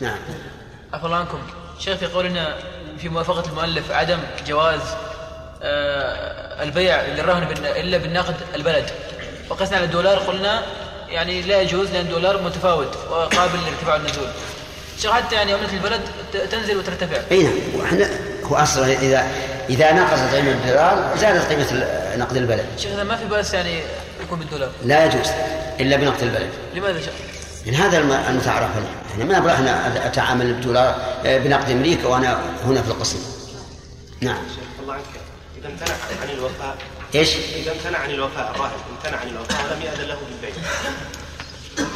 نعم. عفوا عنكم. شيخ في قولنا في موافقة المؤلف عدم جواز آه، البيع للرهن إلا بالنقد البلد. وقسنا على الدولار قلنا يعني لا يجوز لأن الدولار متفاوت وقابل للارتفاع والنزول شيخ حتى يعني عملة البلد تنزل وترتفع. أي نعم. وإحنا هو أصلا اذا إذا نقصت قيمة الدولار زادت قيمة نقد البلد. شيخ ما في بأس يعني يكون بالدولار. لا يجوز إلا بنقد البلد. لماذا شيخ؟ من هذا الم- المتعارف عليه يعني ما أبغى إحنا أتعامل بدولار آه، بنقد أمريكا وأنا هنا في القصيم نعم. الله عنك إذا امتنع عن الوفاء إيش؟ إذا امتنع عن الوفاء الراهن امتنع عن الوفاء ولم يأذن له بالبيع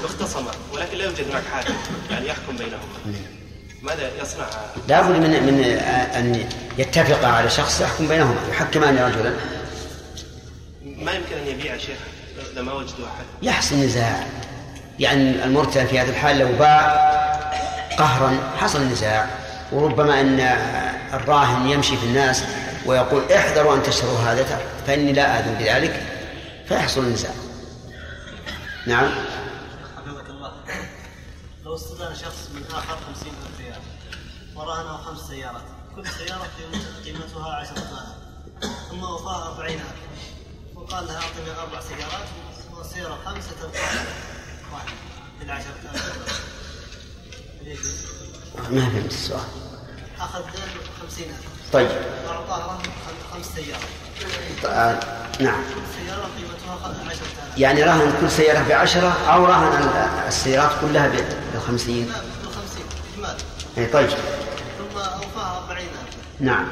واختصما ولكن لا يوجد هناك حاكم يعني يحكم بينهما. ماذا يصنع؟ لابد من من آه، أن يتفقا على شخص يحكم بينهما يحكمان رجلا. ما يمكن أن يبيع شيخ لما وجدوا أحد؟ يحصل نزاع يعني المرتهن في هذه الحال لو باع قهرا حصل نزاع وربما إن الراهن يمشي في الناس ويقول احذروا أن تشتروا هذا فإني لا اذن بذلك فيحصل النزاع. نعم. حفظك الله. لو استدان شخص من آخر خمسين ألف ريال ورهنه خمس سيارات كل قيمت- قيمتها عشرة آلاف ثم وفاها أربعين ألف وقال لها أعطني أربع سيارات والسيارة خمسة تبقى واحد. ما فهمت السؤال. أخذ خمسين ألف. طيب. وأعطاه رهن خم- خمس سيارات. آه، نعم. السيارة قيمتها خ- عشرة آلاف. يعني رهن كل سيارة بعشرة أو رهن ال- السيارات كلها ب- بالخمسين لا بالخمسين إجمال أي طيب. ثم أوفاها أربعين ألف. نعم.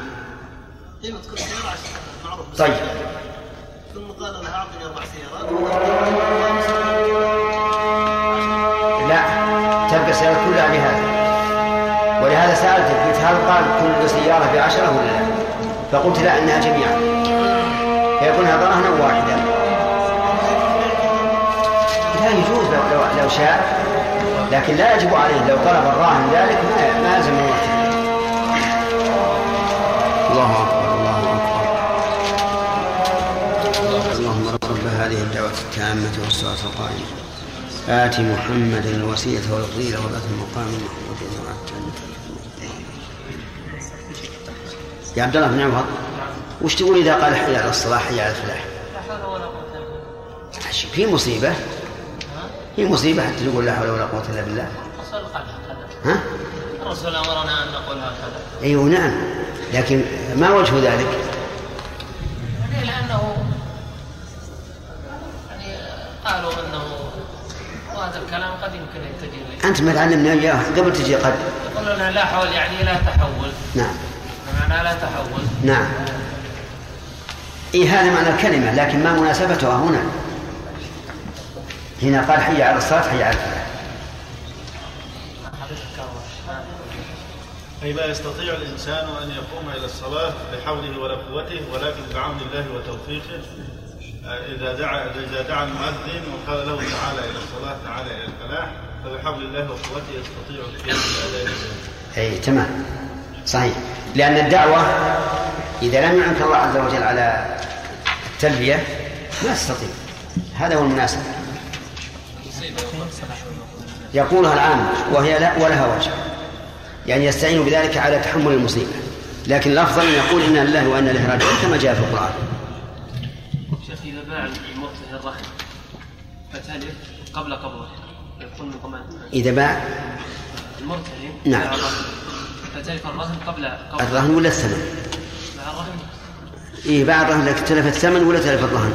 قيمة كل سيارة عشرة معروف. طيب. ثم قال لها أعطني أربع سيارات. لا تبقى السيارات كلها بهذا ولهذا سألتك قلت هل قال كل سيارة بعشرة ولا لا؟ فقلت لا إنها جميعا. فيكون هذا رهنا واحدا. لا يجوز لو, لو, لو شاء لكن لا يجب عليه لو طلب الراهن ذلك ما ما يلزم التامة والصلاة القائمة. آت محمدا الوسيلة والفضيلة وبعث المقام المحمود يا عبد الله بن عمر وش تقول إذا قال حي على الصلاة حي على الفلاح؟ في مصيبة؟ في مصيبة حتى تقول لا حول ولا قوة إلا بالله. ها؟ الرسول أمرنا أن نقول هكذا. أيوه نعم. لكن ما وجه ذلك؟ أنت ما تعلمنا إياه قبل تجي قد. يقولون لا حول يعني لا تحول. نعم. بمعنى لا تحول. نعم. إيه هذا معنى الكلمة لكن ما مناسبتها هنا. هنا قال حي على الصلاة حي على الفلاح. أي لا يستطيع الإنسان أن يقوم إلى الصلاة بحوله ولا قوته ولكن بعون الله وتوفيقه إذا دعا إذا دعا المؤذن وقال له تعالى إلى الصلاة تعالى إلى الفلاح. فبحول الله وقوته يستطيع القيام بأداء. أي تمام. صحيح. لأن الدعوة إذا لم يعنك الله عز وجل على التلبية ما تستطيع. هذا هو المناسب. يقولها العام وهي لا ولها وجه. يعني يستعين بذلك على تحمل المصيبة. لكن الأفضل أن يقول إنا لله وإنا إليه راجعون كما جاء في القرآن. شيخ إذا باع المرتهن الرهن فتلف قبل ضمان إذا باع المرتهن نعم. فتلف الرهن. قبل قبل الرهن ولا الثمن؟ باع الرهن. إيه باع الرهن لكن تلف الثمن ولا تلف الرهن؟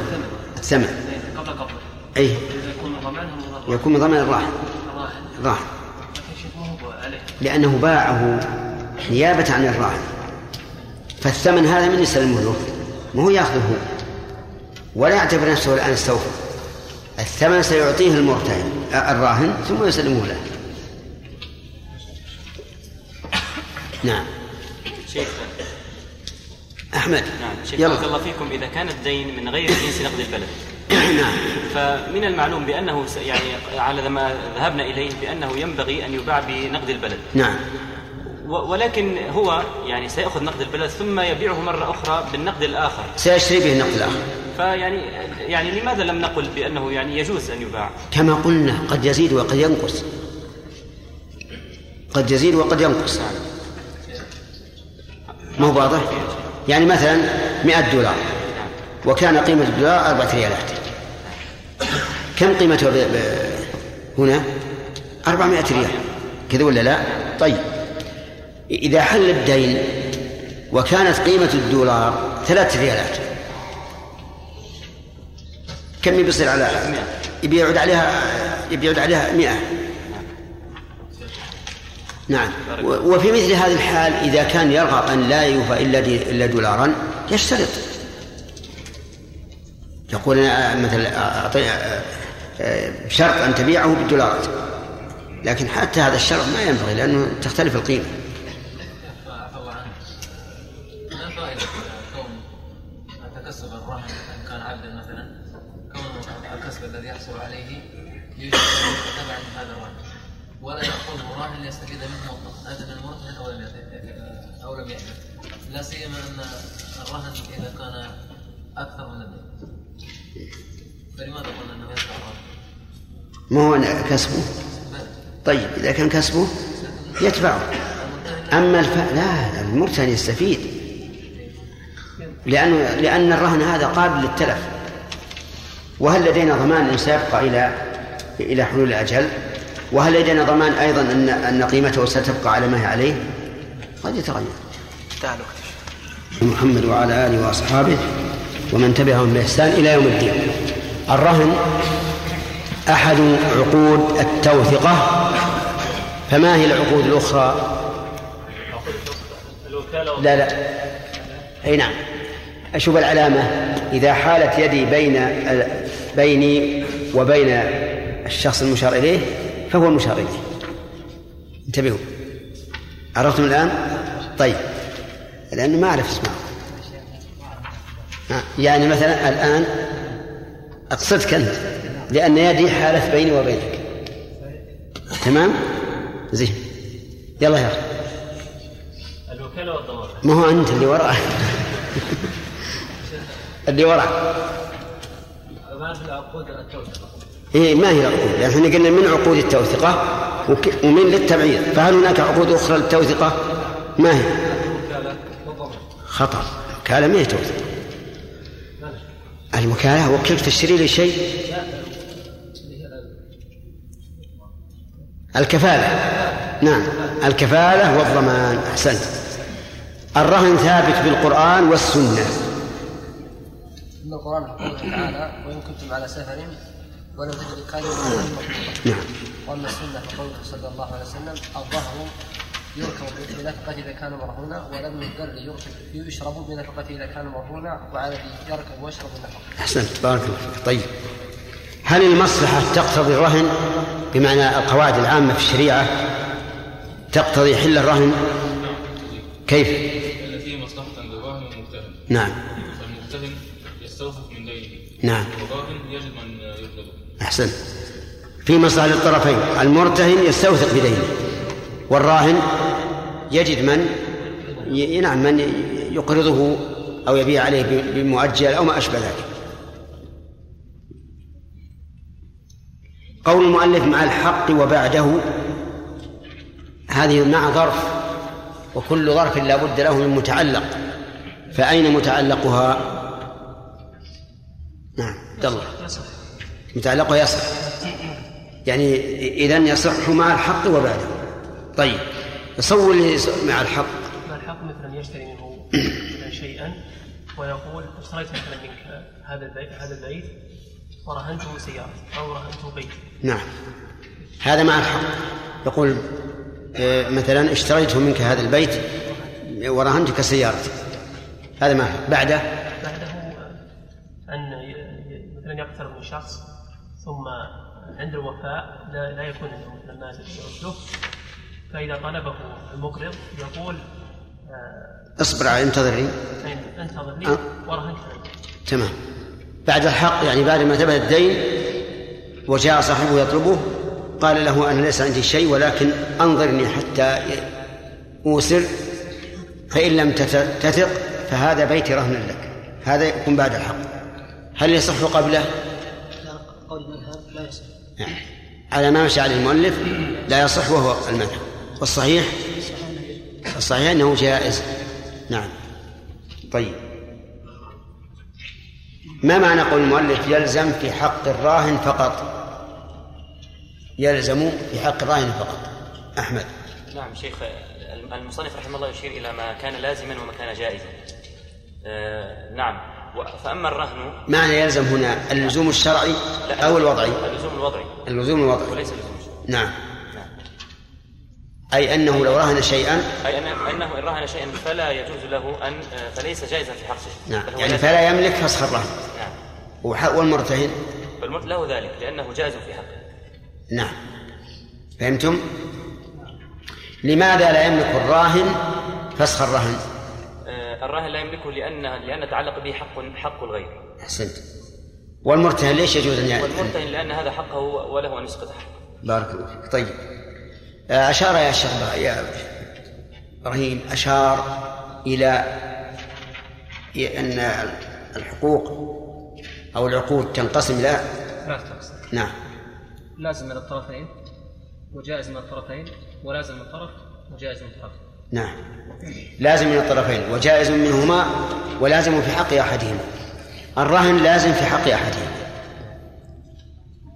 الثمن. إيه، قبل قبضه أي يكون من الرهن. يكون من ضمن الراهن الراهن لأنه باعه نيابة عن الراهن فالثمن هذا من يسلمه له ما هو يأخذه؟ هو ولا يعتبر نفسه الآن استوفى الثمن سيعطيه المرتهن. الراهن ثم يسلمه له نعم. شيخ. أحمد. نعم شيخ يلا. بارك الله فيكم. إذا كان الدين من غير جنس نقد البلد. نعم. فمن المعلوم بأنه س- يعني على ما ذهبنا إليه بأنه ينبغي أن يباع بنقد البلد. نعم. ولكن هو يعني سيأخذ نقد البلد ثم يبيعه مرة أخرى بالنقد الآخر. سيشتري به النقد الآخر. فيعني يعني لماذا لم نقل بأنه يعني يجوز أن يباع؟ كما قلنا قد يزيد وقد ينقص. قد يزيد وقد ينقص. ما هو واضح يعني مثلا مئة دولار. وكان قيمة الدولار أربعة ريالات. كم قيمته. هنا؟ أربعمائة ريال. كذا ولا لا؟ طيب. إذا حل الدين وكانت قيمة الدولار ثلاثة ريالات. كم بيصير على يبي يعود عليها يبي يعود عليها مئة. نعم. وفي مثل هذه الحال إذا كان يرغب أن لا يوفى إلا إلا دولارا يشترط. يقول أنا مثلا أعطي شرط أن تبيعه بالدولارات. لكن حتى هذا الشرط ما ينبغي لأنه تختلف القيمة. ما هو كسبه. طيب إذا كان كسبه يتبعه. أما الف... لا المرتهن يستفيد. لأنه لأن الرهن هذا قابل للتلف. وهل لدينا ضمان أنه سيبقى إلى إلى حلول الأجل؟ وهل لدينا ضمان أيضا أن أن قيمته ستبقى على ما هي عليه؟ قد يتغير. تعالوا محمد وعلى آله وأصحابه ومن تبعهم بإحسان إلى يوم الدين. الرهن أحد عقود التوثقة؟ فما هي العقود الأخرى؟ لا لا. أي نعم. أشوف العلامة. إذا حالت يدي بين بيني وبين الشخص المشار إليه فهو المشار إليه. انتبهوا. عرفتم الآن؟ طيب. لأنه ما أعرف اسمه. يعني مثلا الآن أقصدك أنت. لأن يدي حالت بيني وبينك. تمام؟ زين. يلا يا أخي. الوكالة ما هو أنت اللي وراء. اللي وراء. ما في العقود التوثقة إيه ما هي العقود؟ يعني إحنا قلنا من عقود التوثقة ومن للتبعيض. فهل هناك عقود أخرى للتوثقة؟ ما هي؟ خطأ. الوكالة ما هي توثيق. الوكالة وكلت تشتري لي شيء؟ الكفالة. نعم. الكفالة والضمان. أحسنت. الرهن ثابت بالقرآن والسنة. إن القرآن قوله تعالى وإن كنتم على سفر ولم فإن مكتوبا نعم. وأما السنة فقوله صلى الله عليه وسلم الظهر يركب بنفقة إذا كان مرهونا ولم يركب يشرب بنفقة إذا كان مرهونا وعلى يركب ويشرب النفقة أحسنت. بارك الله فيك. طيب. هل المصلحة تقتضي الرهن؟ بمعنى القواعد العامة في الشريعة تقتضي حل الرهن؟ كيف؟ التي مصلحة للراهن والمرتهن نعم. فالمرتهن يستوثق من دينه. نعم. والراهن يجد من يقبضه أحسنت في مصلحة للطرفين. المرتهن يستوثق بدينه. والراهن يجد من ي... نعم من يقرضه أو يبيع عليه بمؤجل أو ما أشبه ذلك. قول المؤلف مع الحق وبعده هذه مع ظرف وكل ظرف لا بد له من متعلق. فأين متعلقها؟ نعم. عبد الله متعلقها يصح. يعني إذا يصح مع الحق وبعده. طيب. تصور لي مع الحق. مع الحق مثلا يشتري منه شيئا ويقول اشتريت مثلا منك هذا البيت هذا البيت ورهنته سيارتي أو رهنته بيتي. نعم. هذا مع الحق يقول آه، مثلا اشتريت منك هذا البيت ورهنتك سيارتي هذا الحق بعده؟ بعده ي- مثلا يقترض من شخص ثم عند الوفاء لا, لا يكون عنده مثلا مال يرده فإذا طلبه المقرض يقول آه، اصبر انتظرني انتظر لي أه. ورهنت عنك تمام. بعد الحق يعني بعد ما ثبت الدين وجاء صاحبه يطلبه قال له أنا ليس عندي شيء ولكن أنظرني حتى أوسر فإن لم تثق فهذا بيتي رهنا لك. هذا يكون بعد الحق. هل يصح قبله؟ قول المذهب لا يصح على ما مشى عليه المؤلف لا يصح وهو المذهب والصحيح؟ الصحيح أنه جائز. نعم. طيب. ما معنى قول المؤلف يلزم في حق الراهن فقط؟ يلزم في حق الراهن فقط. أحمد. نعم شيخ المصنف رحمه الله يشير إلى ما كان لازما وما كان جائزا. آه نعم. فأما الرهن معنى يلزم هنا اللزوم الشرعي أو الوضعي؟ اللزوم الوضعي. اللزوم الوضعي. وليس اللزوم الشرعي. نعم. أي أنه لو رهن شيئا أي أن- أنه إن رهن شيئا فلا يجوز له أن آه، فليس جائزا في حق شيء نعم يعني. فلا يملك فسخ الرهن. نعم. والمرتهن؟ فالمرء له ذلك لأنه جائز في حقه. نعم. فهمتم؟ لماذا لا يملك الراهن فسخ الرهن؟ آه، الراهن لا يملكه لأن لأن يتعلق به حق حق الغير. أحسنت. والمرتهن ليش يجوز أن يأتي؟ والمرتهن لأن هذا حقه وله أن يسقط حقه بارك الله فيك. طيب. أشار يا شيخ يا إبراهيم أشار إلى أن الحقوق أو العقود تنقسم إلى ثلاث أقسام نعم. لازم من الطرفين وجائز من الطرفين ولازم من طرف وجائز من طرف نعم. لازم من الطرفين وجائز منهما ولازم في حق أحدهما. الرهن لازم في حق أحدهما.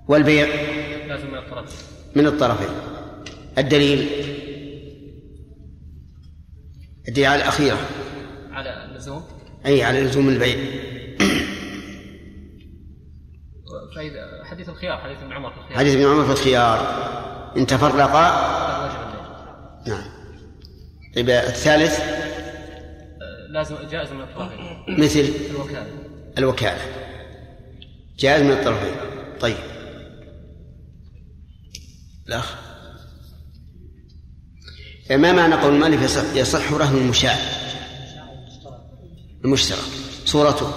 والبيع لازم من الطرفين. من الطرفين. الدليل. الدليل على الأخيرة. على اللزوم؟ أي على لزوم البيع. فإذا حديث الخيار حديث ابن عمر في الخيار. حديث ابن عمر في الخيار. إن تفرقا. نعم. طيب الثالث؟ لازم جائز من الطرفين. مثل؟ الوكالة. الوكالة. جائز من الطرفين. طيب. الأخ؟ ما معنى قول المؤلف يصح, رهن المشاع؟ المشترك. صورته.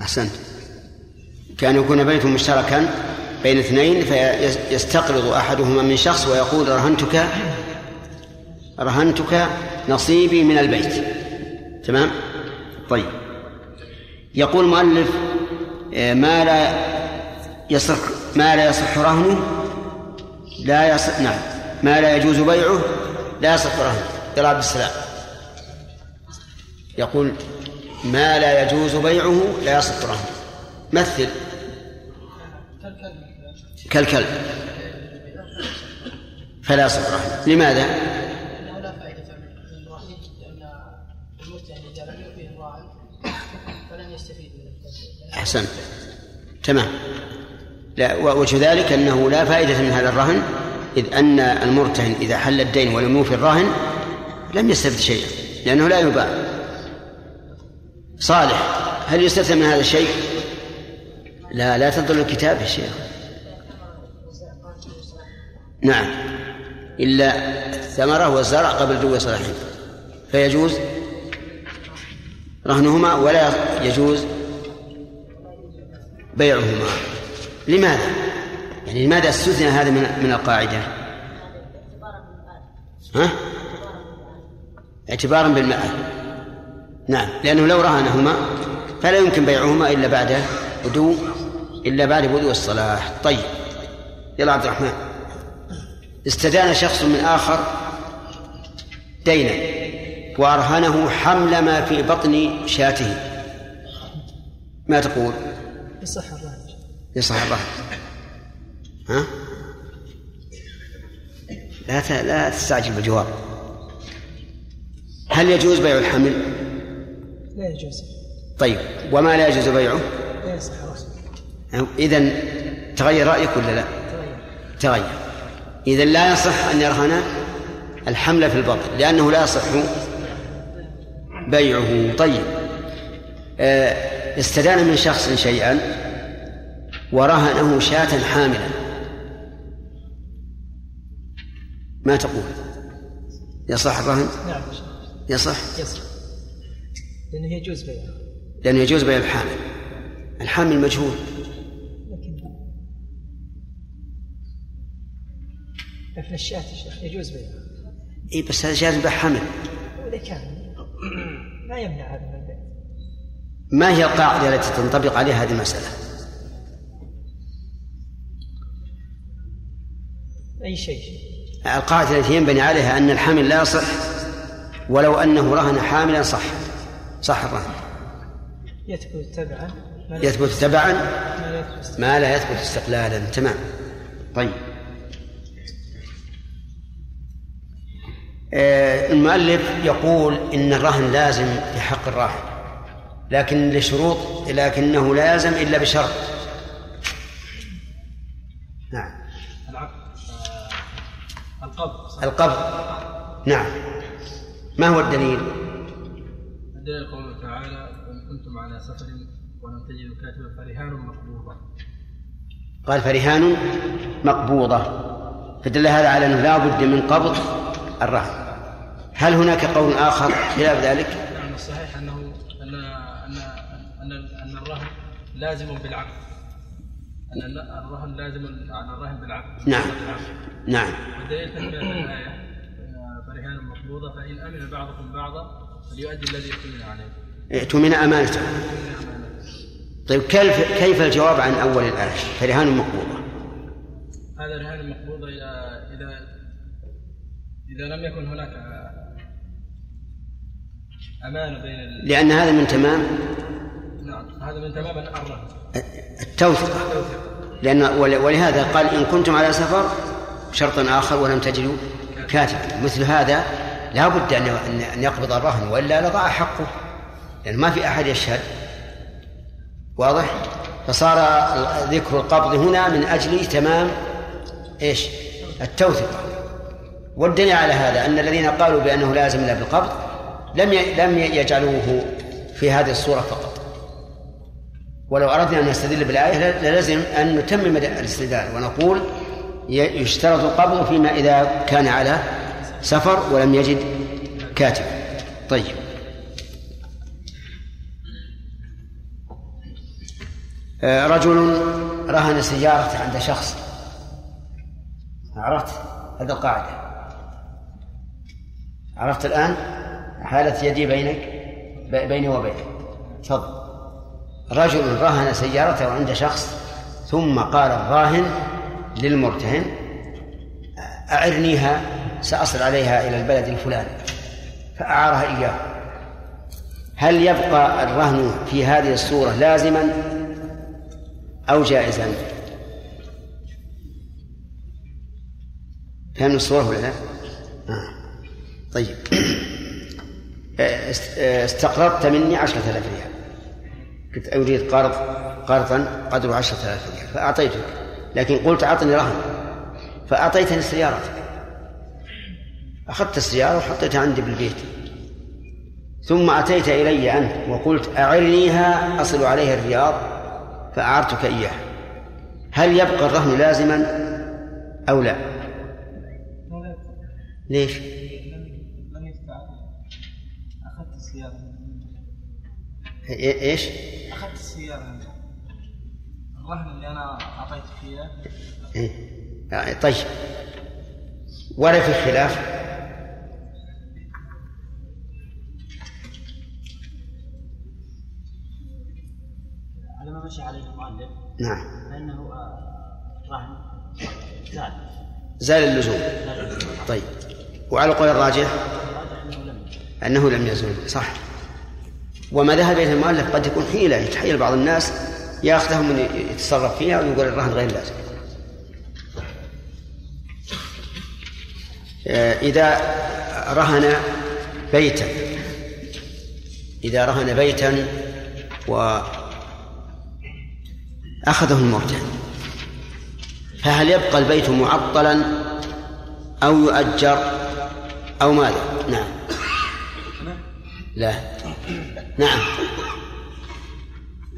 أحسنت. كان يكون بيت مشتركا بين اثنين فيستقرض أحدهما من شخص ويقول رهنتك رهنتك نصيبي من البيت. تمام؟ طيب. يقول المؤلف آه، ما لا يصح ما لا يصح رهنه لا يصح نعم ما لا يجوز بيعه لا يصح رهنه. يا عبد السلام. يقول ما لا يجوز بيعه لا يصح رهنه. مثل. كالكلب. فلا يصح رهنه. لماذا؟ انه لا فائده من الرهين لأن المرتهن اذا لم يوفيه الراعي فلن يستفيد من الكلب أحسنت. تمام. لا وجه ذلك أنه لا فائدة من هذا الرهن إذ أن المرتهن إذا حل الدين ولم يوفي الراهن لم يستفد شيئا لأنه لا يباع. صالح هل يستثنى من هذا الشيء؟ لا لا تضل الكتاب يا شيخ. نعم. إلا الثمرة والزرع قبل دو صلاحين فيجوز رهنهما ولا يجوز بيعهما لماذا؟ يعني لماذا استثنى هذا من من القاعدة؟ ها؟ اعتبارا بالمآل نعم لأنه لو رهنهما فلا يمكن بيعهما إلا بعد بدو إلا بعد بدو الصلاح طيب يلا عبد الرحمن استدان شخص من آخر دينا وأرهنه حمل ما في بطن شاته ما تقول؟ يصح الرهن يصح الرهن ها؟ لا ت- لا تستعجل بالجواب هل يجوز بيع الحمل؟ لا يجوز طيب وما لا يجوز بيعه؟ لا يصح إذا تغير رأيك ولا لا؟ تغير إذا لا يصح أن يرهن الحمل في البطن لأنه لا يصح بيعه طيب آه، استدان من شخص شيئا ورهنه شاة حاملا. ما تقول؟ يصح الرهن؟ نعم. يصح؟ يصح. لأنه يجوز بيعه. لأنه يجوز بيع الحامل. الحامل مجهول. لكن الشاة يجوز بيعه. اي بس هذا شاة بيع حمل وإذا كان لا يمنع هذا. ما هي القاعدة التي تنطبق عليها هذه المسألة؟ أي شيء. القاعدة التي ينبني عليها أن الحمل لا يصح ولو أنه رهن حاملا صح. صح الرهن. يثبت تبعا. يثبت تبعا؟ ما لا يثبت. ما لا يثبت استقلالا. تمام. طيب. آه، المؤلف يقول إن الرهن لازم في حق الراهن. لكن لشروط لكنه لا يلزم إلا بشرط. نعم. القبض القبض نعم. ما هو الدليل؟ الدليل قوله تعالى وإن كنتم على سفر ولم تجدوا كاتبا فرهان مقبوضة. قال فرهان مقبوضة. فدل هذا على أنه لا بد من قبض الرهن. هل هناك قول آخر خلاف ذلك؟ نعم الصحيح أنه أن أن أن أن الرهن لازم بالعقد أن الرهن لازم على الرهن بالعقد نعم. نعم. والدليل تكملة الآية آه، فرهان مقبوضة فإن أمن بعضكم بعضا فليؤدي الذي اؤتمن عليه. ائتمن أمانته. طيب كيف كيف الجواب عن أول الآية؟ فرهان مقبوضة هذا رهان مقبوضة إذا إذا إذا لم يكن هناك أمانة بين. لأن هذا من تمام. هذا تمام الرهن التوثقة لأن ول- ولهذا قال إن كنتم على سفر شرط آخر ولم تجدوا كاتبا. مثل هذا لا بد أن يقبض الرهن وإلا لضاع حقه. لأن ما في أحد يشهد. واضح؟ فصار ذكر القبض هنا من أجل تمام إيش؟ التوثقة والدليل على هذا أن الذين قالوا بأنه لازم لا بالقبض لم لم يجعلوه في هذه الصورة فقط. ولو أردنا أن نستدل بالآية للزم أن نتمم الاستدلال ونقول يشترط القبض فيما إذا كان على سفر ولم يجد كاتب. طيب. آه، رجل رهن سيارة عند شخص. عرفت هذه القاعدة؟ عرفت الآن؟ حالة يدي بينك بيني وبينك. تفضل. رجل رهن سيارته عند شخص ثم قال الراهن للمرتهن أعرنيها سأصل عليها إلى البلد الفلاني. فأعارها إياه. هل يبقى الرهن في هذه الصورة لازما أو جائزا؟ فهم الصورة ولا لا؟ آه. طيب. است- استقرضت مني عشرة آلاف ريال. قلت أريد قرض قرضا قدره عشرة آلاف ريال فأعطيتك. لكن قلت أعطني رهن فأعطيتني سيارتك أخذت السيارة وحطيتها عندي بالبيت. ثم أتيت إلي أنت وقلت أعرنيها أصل عليها الرياض فأعرتك إياها. هل يبقى الرهن لازما أو لا؟ ليش لم يستعد أخذت السيارة إيه- إيش؟ أخذت السيارة الرهن اللي أنا أعطيتك إياه إيه؟ آه، طيب. ولا في خلاف على ما مشى عليه المؤلف نعم. فانه آه، رهن زاد زال اللزوم. طيب. وعلى القول الراجح؟ أنه لم أنه لم يزل صح. وما ذهب إليه المؤلف قد يكون حيلة يتحيل بعض الناس ياخذه من يتصرف فيها ويقول الرهن غير لازم. آه، إذا رهن بيتا إذا رهن بيتا وأخذه المرتهن فهل يبقى البيت معطلا أو يؤجر أو ماذا؟ نعم. لا. نعم.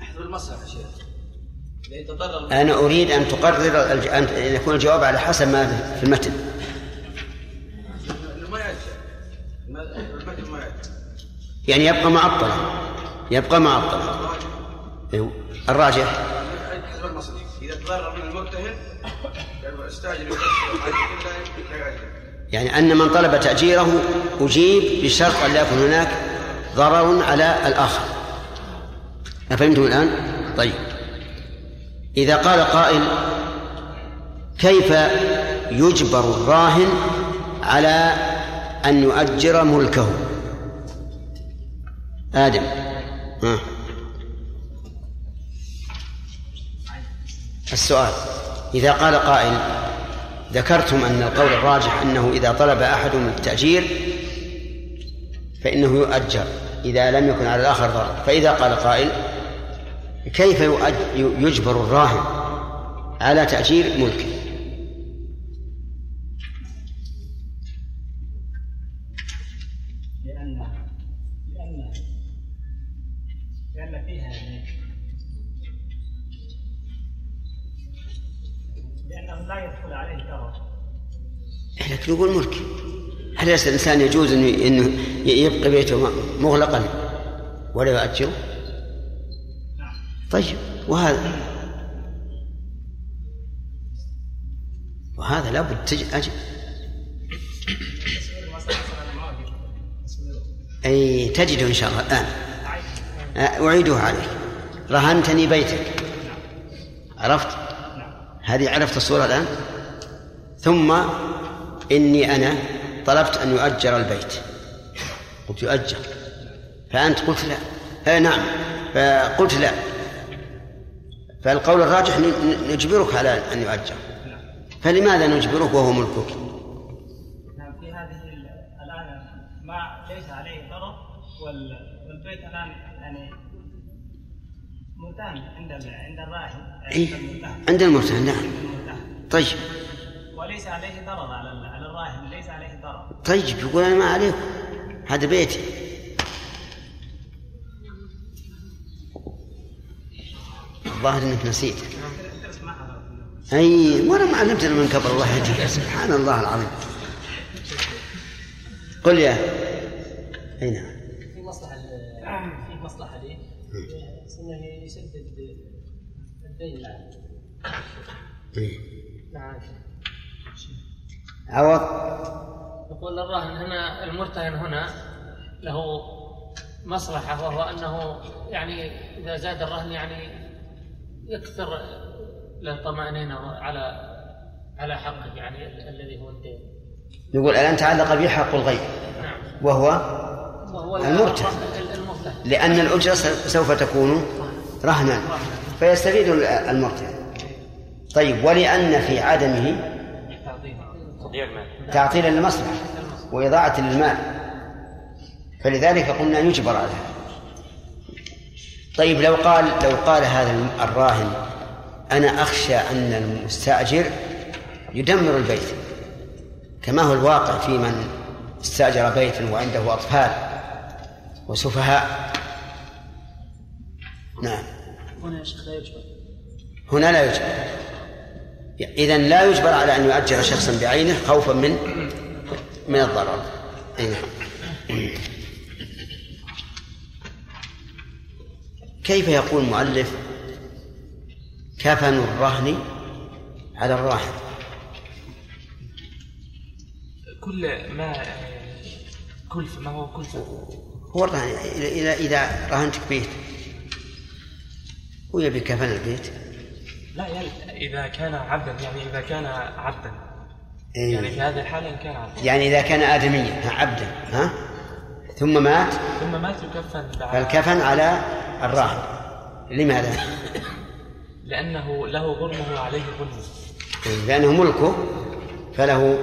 احذر المصلحة يا شيخ. أنا أريد أن تقرر الج- أن يكون الجواب على حسب ما في المتن. يعني يبقى معطلا يبقى معطلا أيوه. الراجح. إذا تضرر من المرتهن يعني يعني أن من طلب تأجيره أجيب بشرط أن لا يكون هناك ضرر على الآخر. أفهمتم الآن؟ طيب. إذا قال قائل كيف يجبر الراهن على أن يؤجر ملكه؟ آدم. ها. السؤال. إذا قال قائل ذكرتم أن القول الراجح أنه إذا طلب أحدهم التأجير فإنه يؤجر إذا لم يكن على الآخر ضرر. فإذا قال قائل كيف يجبر الراهن على تأجير ملكه؟ لأن لأن لأن فيها لأنه لا يدخل عليه ضرر لكن يقول ملك هل يس- الإنسان يجوز أنه إنه يبقي بيته مغلقا ولا يؤجره؟ طيب وهذا وهذا لابد تجد أجل. أي تجده إن شاء الله الآن. أعيده عليك. رهنتني بيتك. عرفت؟ هذه عرفت الصورة الآن؟ ثم إني أنا طلبت أن يؤجر البيت. قلت يؤجر. فأنت قلت لا. آه نعم. فقلت لا. فالقول الراجح نجبرك على أن يؤجر. فلماذا نجبرك وهو ملكك؟ نعم في هذه ال- الآن ما ليس عليه ضرر وال- والبيت الآن يعني مرتهن عند عند الراهن إيه؟ عند المرتهن المرتهن نعم. طيب. وليس عليه ضرر على ليس عليه ضرر. طيب يقول أنا ما عليكم هذا بيتي. الظاهر إنك نسيت. أي وأنا ما علمتنا من كبر الله يهديك سبحان الله العظيم. قل يا. أي نعم. في مصلحة في مصلحة لي. إنه يسدد الدين إيه. نعم. عوض. يقول الراهن هنا المرتهن هنا له مصلحة وهو أنه يعني إذا زاد الرهن يعني يكثر له طمأنينة على على حقه يعني ال- الذي هو الدين. يقول الان تعلق به حق الغير؟ نعم. وهو وهو المرتهن. ال- المرتهن. لأن الأجرة س- سوف تكون رهنا. فيستفيد المرتهن. طيب ولأن في عدمه تعطيلا للمصلحة وإضاعة للمال. فلذلك قلنا يجبر على هذا طيب لو قال لو قال هذا الراهن أنا أخشى أن المستأجر يدمر البيت. كما هو الواقع في من استأجر بيتا وعنده أطفال وسفهاء. نعم. هنا يا شيخ لا يجبر هنا لا يجبر إذا لا يجبر على أن يؤجر شخصا بعينه خوفا من من الضرر. أي نعم. كيف يقول المؤلف كفن الرهن على الراهن كل ما كلفة ما هو كلفة هو الرهن إذا إذا رهنتك بيت ويبي كفن البيت؟ لا يعني إذا كان عبدا يعني إذا كان عبدا. إيه. يعني في هذه الحالة إن كان عبدا. يعني إذا كان آدميا عبدا ها؟ ثم مات؟ ثم مات يكفن فالكفن على الراهن لماذا؟ لأنه له غرمه عليه غرمه لأنه ملكه فله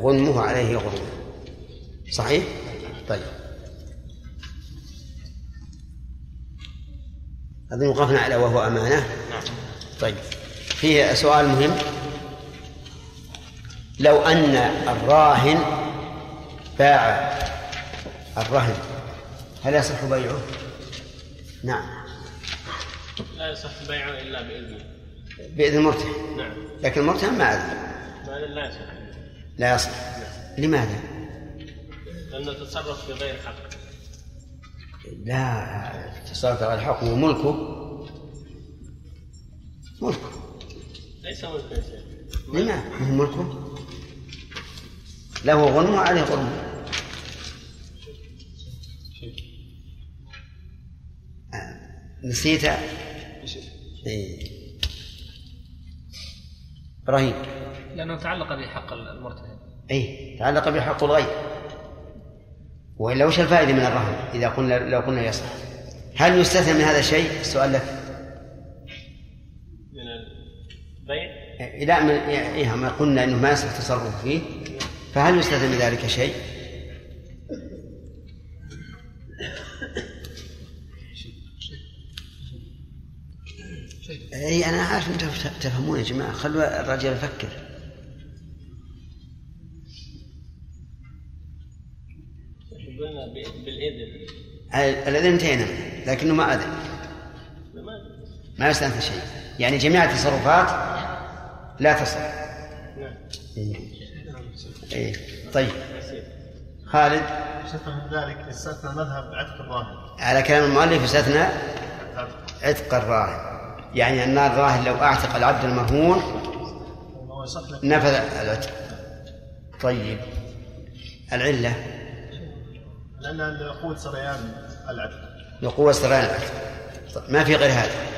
غنمه عليه غرمه صحيح؟ طيب. أظن وقفنا على وهو أمانة. طيب. فيه سؤال مهم. لو أن الراهن باع الرهن هل يصح بيعه؟ نعم. لا يصح بيعه إلا بإذنه. بإذن المرتهن. نعم. لكن المرتهن ما أذن. لا يصح. لا يصح. لماذا؟ لأنه تصرف في غير حق. لا تصرف على الحق هو ملكه. ملكه. ليس ملك يا شيخ لما ملكه له غنم وعليه غنم؟ آه. نسيت. إيه. إبراهيم. لأنه تعلق بحق المرتهن. اي تعلق بحق الغير وإلا وش الفائدة من الرهن إذا قلنا لو قلنا يصح؟ هل يستثنى من هذا الشيء؟ السؤال لك من البيع لا من إيه ما قلنا إنه ما يصح التصرف فيه فهل يستثنى من ذلك شيء؟ اي أنا عارف أنتم تفهمون يا جماعة. خلوا الرجال يفكر. بالإذن. الإذن انتهينا لكنه ما أذن. ما يستثنى شيء. يعني جميع التصرفات لا تصح إيه. طيب. خالد؟ من ذلك استثنى مذهب عتق الراهن. على كلام المؤلف يستثنى عتق الراهن. يعني أن الراهن لو أعتق العبد المرهون لك. نفذ العتق. طيب. العلة؟ لأن لقوة سريان العتق. لقوة سريان العتق. ما في غير هذا.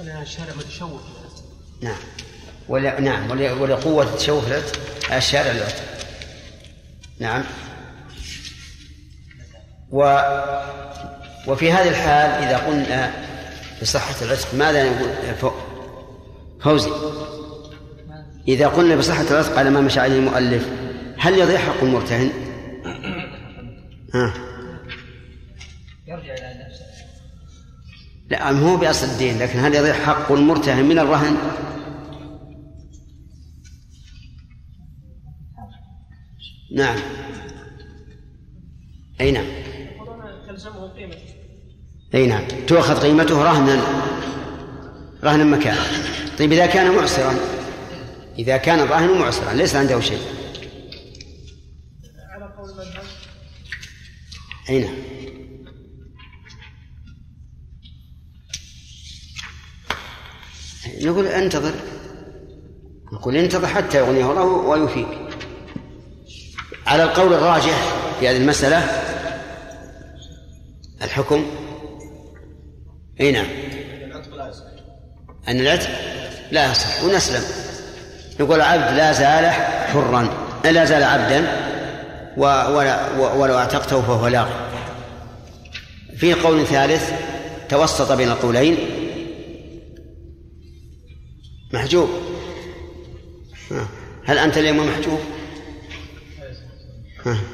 الشارع متشوف نعم. ولا نعم. ولا- ولقوة تشوف العتق الشارع العتق نعم. و وفي هذه الحال إذا قلنا بصحة العتق ماذا نقول؟ فو- فوزي. إذا قلنا بصحة العتق على ما مشى عليه المؤلف هل يضيع حق المرتهن؟ ها. لا ما هو بأصل الدين لكن هل يضيع حق المرتهن من الرهن؟ نعم. أي نعم. أي نعم. تؤخذ قيمته رهنا. رهنا مكانه طيب إذا كان معسرا إذا كان الراهن معسرا ليس عنده شيء. على قول أي نعم. نقول انتظر. نقول انتظر حتى يغنيه الله ويفيك. على القول الراجح في هذه المسألة الحكم أي نعم. أن العتق لا يصح ونسلم نقول العبد لا زال حرا لا زال عبدا ولو أعتقته فهو لاغ. في قول ثالث توسط بين القولين محجوب. هل أنت اليوم محجوب.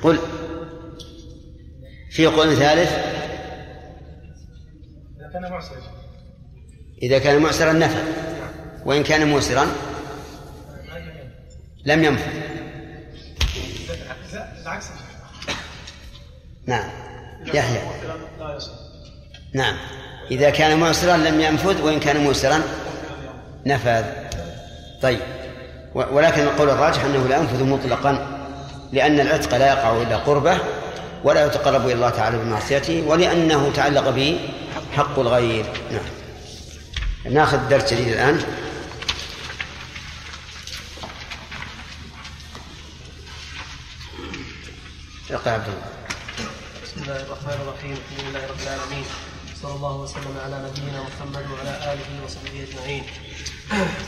قل. في قول ثالث؟ إذا كان معسر إذا كان معسرا نفى. وإن كان موسرا؟ لم ينفذ العكس نعم. يحيى. نعم. إذا كان معسرا لم ينفذ وإن كان موسرا؟ نفذ طيب. ولكن القول الراجح أنه لا ينفذ مطلقا لأن العتق لا يقع إلا قربه ولا يتقرب إلى الله تعالى بمعصيته ولأنه تعلق به حق الغير. نعم. ناخذ درس جديد الآن. اقرأ عبد الله. بسم الله الرحمن الرحيم. الحمد لله رب العالمين. صلى الله وسلم على نبينا محمد وعلى آله وصحبه أجمعين.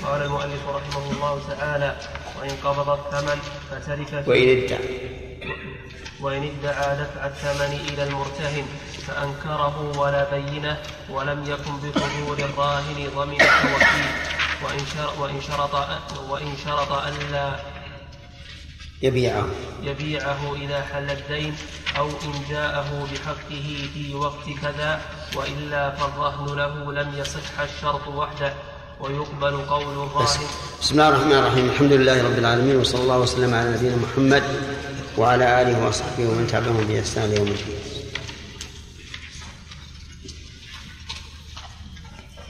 قال المؤلف رحمه الله تعالى وإن قبض الثمن فترك وإن ادعى. وإن ادعى دفع الثمن إلى المرتهن فأنكره ولا بينة ولم يكن بحضور الراهن ضمن وكيل وإن شرط وإن شرط وإن شرط ألا يبيعه. يبيعه إذا حل الدين أو إن جاءه بحقه في وقت كذا وإلا فالرهن له لم يصح الشرط وحده. ويقبل قول الراهن بسم الله الرحمن الرحيم. الحمد لله رب العالمين وصلى الله وسلم على نبينا محمد وعلى آله وصحبه ومن تبعهم بإحسان إلى يوم الدين.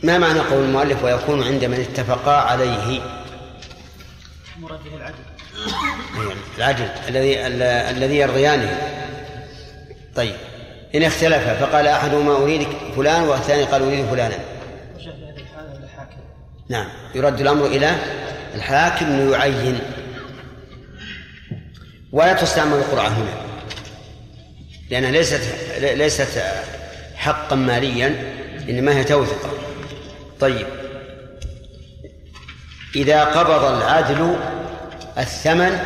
ما معنى قول المؤلف؟ ويكون عند من اتفقا عليه. مراد به العدل. العدل الذي ال- الذي يرضيانه. طيب. إن اختلف فقال أحدهما أريد فلان والثاني قال أريد فلانا. نعم. يرد الأمر إلى الحاكم ليعين. ولا تستعمل القرعة هنا. لأنها ليست ليست حقا ماليا إنما هي توثقة طيب. إذا قبض العدل الثمن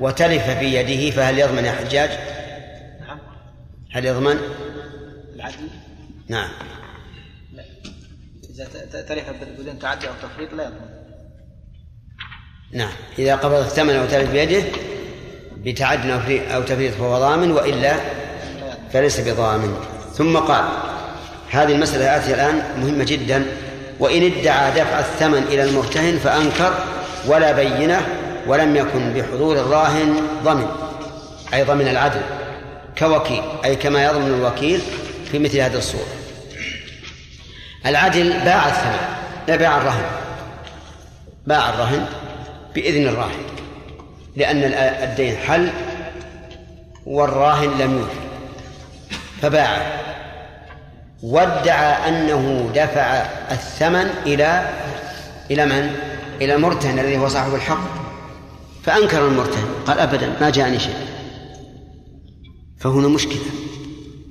وتلف في يده فهل يضمن يا حجاج؟ نعم. هل يضمن؟ العدل؟ نعم. لا. إذا تلف بدون تعدي أو تفريط لا يضمن. نعم. إذا قبض الثمن وتلف بيده بتعد أو أو تفريط فهو ضامن وإلا فليس بضامن. ثم قال هذه المسألة الآتية الآن مهمة جدا. وإن ادعى دفع الثمن إلى المرتهن فأنكر ولا بينة ولم يكن بحضور الراهن ضمن أي ضمن العدل كوكيل أي كما يضمن الوكيل في مثل هذه الصورة. العدل باع الثمن لا باع الرهن باع الرهن بإذن الراهن لأن الدين حل والراهن لم يوفي فباعه وادعى أنه دفع الثمن إلى إلى من؟ إلى المرتهن الذي هو صاحب الحق. فأنكر المرتهن قال أبدا ما جاءني شيء. فهنا مشكلة.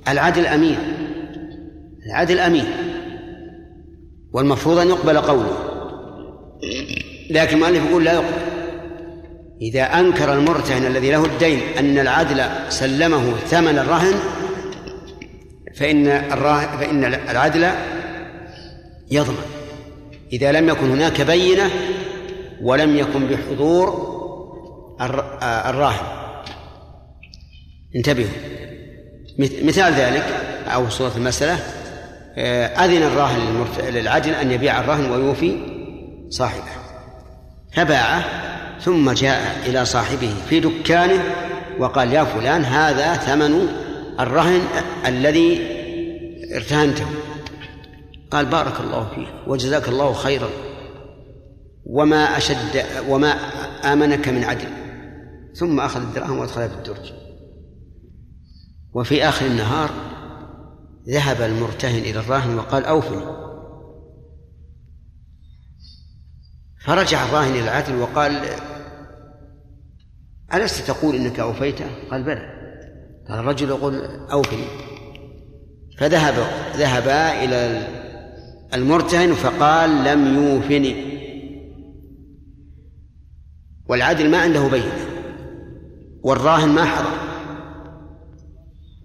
العدل أمين العدل أمين والمفروض أن يقبل قوله. لكن المؤلف يقول لا يقبل. إذا أنكر المرتهن الذي له الدين أن العدل سلمه ثمن الرهن فإن الراهن فإن العدل يضمن. إذا لم يكن هناك بينة ولم يكن بحضور الراهن. انتبهوا. مثال ذلك أو صورة المسألة أذن الراهن للعدل أن يبيع الراهن ويوفي صاحبه. فباعه ثم جاء إلى صاحبه في دكانه وقال يا فلان هذا ثمن الرهن الذي ارتهنته. قال بارك الله فيك وجزاك الله خيرا. وما أشد وما آمنك من عدل. ثم أخذ الدراهم وأدخلها في الدرج. وفي آخر النهار ذهب المرتهن إلى الراهن وقال أوفني. فرجع الراهن إلى العدل وقال ألست تقول إنك أوفيته؟ قال بلى. قال الرجل يقول أوفني. فذهب ذهبا إلى المرتهن فقال لم يوفني. والعدل ما عنده بينة. والراهن ما حضر.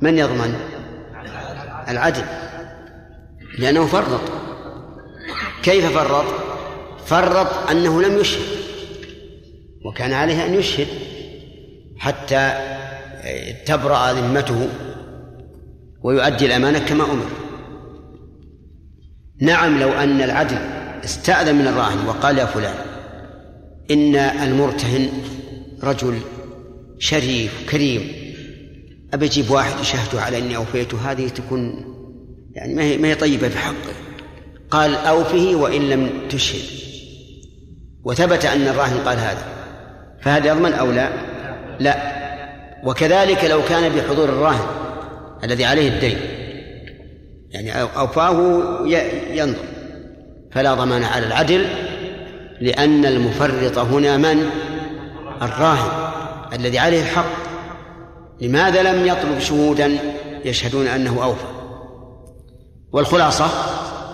من يضمن؟ العدل. لأنه فرط. كيف فرط؟ فرط أنه لم يشهد. وكان عليه أن يشهد حتى تبرأ ذمته ويؤدي الأمانة كما أمر. نعم لو أن العدل استأذن من الراهن وقال يا فلان إن المرتهن رجل شريف كريم. أبي أجيب واحد يشهد على إني أوفيته هذه تكون يعني ما هي ما هي طيبة في حقه. قال أوفه وإن لم تشهد. وثبت أن الراهن قال هذا. فهل يضمن أو لا؟ لا. وكذلك لو كان بحضور الراهن الذي عليه الدين. يعني أوفاه ينظر. فلا ضمان على العدل لأن المفرط هنا من؟ الراهن. الذي عليه الحق لماذا لم يطلب شهودا يشهدون أنه أوفى؟ والخلاصة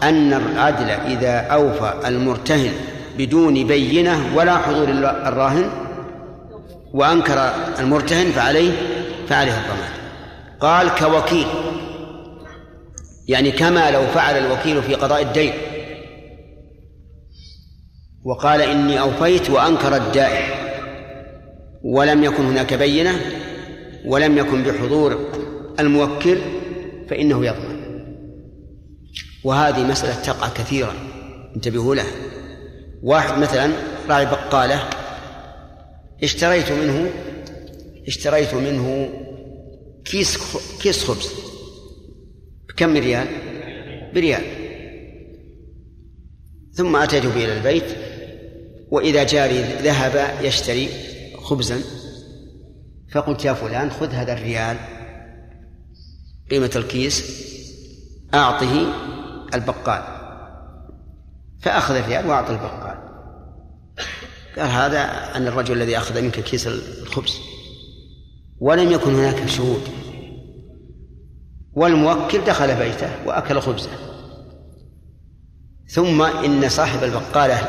أن العدل إذا أوفى المرتهن بدون بينة ولا حضور الراهن وأنكر المرتهن فعليه فعليه الضمان. قال كوكيل يعني كما لو فعل الوكيل في قضاء الدين. وقال إني أوفيت وأنكر الدائن. ولم يكن هناك بينة ولم يكن بحضور الموكل فإنه يضمن وهذه مسألة تقع كثيرا. انتبهوا لها واحد مثلا راعي بقالة. اشتريت منه اشتريت منه كيس كيس خبز. بكم ريال؟ بريال. ثم أتيت به إلى البيت وإذا جاري ذهب يشتري. خبزا فقلت يا فلان خذ هذا الريال قيمة الكيس أعطه البقال. فأخذ الريال وأعطى البقال. قال هذا عن الرجل الذي أخذ منك كيس الخبز. ولم يكن هناك شهود. والموكل دخل بيته وأكل خبزه. ثم إن صاحب البقالة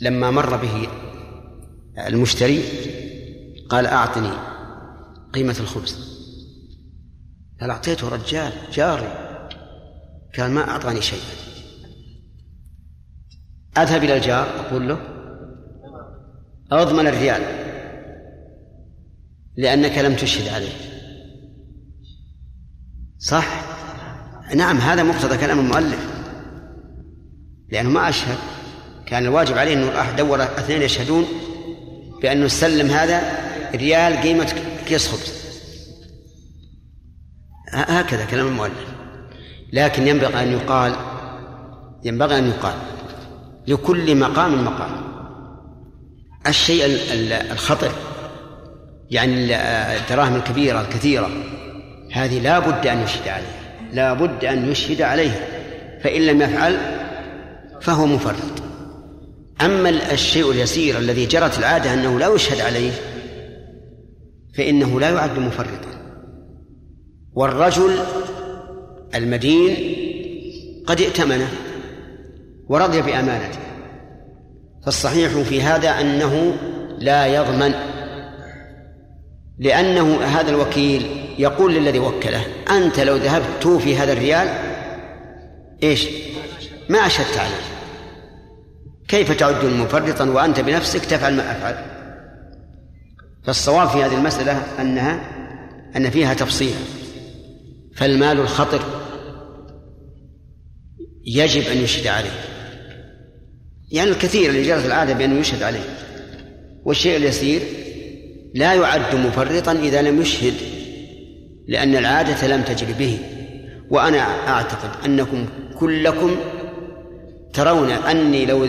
لما مر به المشتري قال أعطني قيمة الخبز. قال أعطيته رجال جاري قال ما أعطاني شيء. أذهب إلى الجار أقول له أضمن الريال لأنك لم تشهد عليه. صح؟ نعم هذا مقتضى كلام المؤلف. لأنه ما أشهد كان الواجب عليه أنه دور اثنين يشهدون بأنه سلم هذا ريال قيمة كيس خبز. هكذا كلام المؤلف. لكن ينبغي أن يقال ينبغي أن يقال لكل مقام مقام. الشيء الخطر يعني الدراهم الكبيرة الكثيرة هذه لا بد أن يشهد عليها لا بد أن يشهد عليها. فإن لم يفعل فهو مفرط. أما الشيء اليسير الذي جرت العادة أنه لا يشهد عليه فإنه لا يعد مفرطا. والرجل المدين قد ائتمنه ورضي بأمانته. فالصحيح في هذا أنه لا يضمن لأنه هذا الوكيل يقول للذي وكله أنت لو ذهبت توفي هذا الريال إيش؟ ما أشهدت عليه كيف تعد مفرطا وأنت بنفسك تفعل ما أفعل؟ فالصواب في هذه المسألة أنها أن فيها تفصيلا فالمال الخطر يجب أن يشهد عليه. يعني الكثير اللي جرت العادة بأنه يشهد عليه. والشيء اليسير لا يعد مفرطا إذا لم يشهد لأن العادة لم تجري به. وأنا أعتقد أنكم كلكم ترون أني لو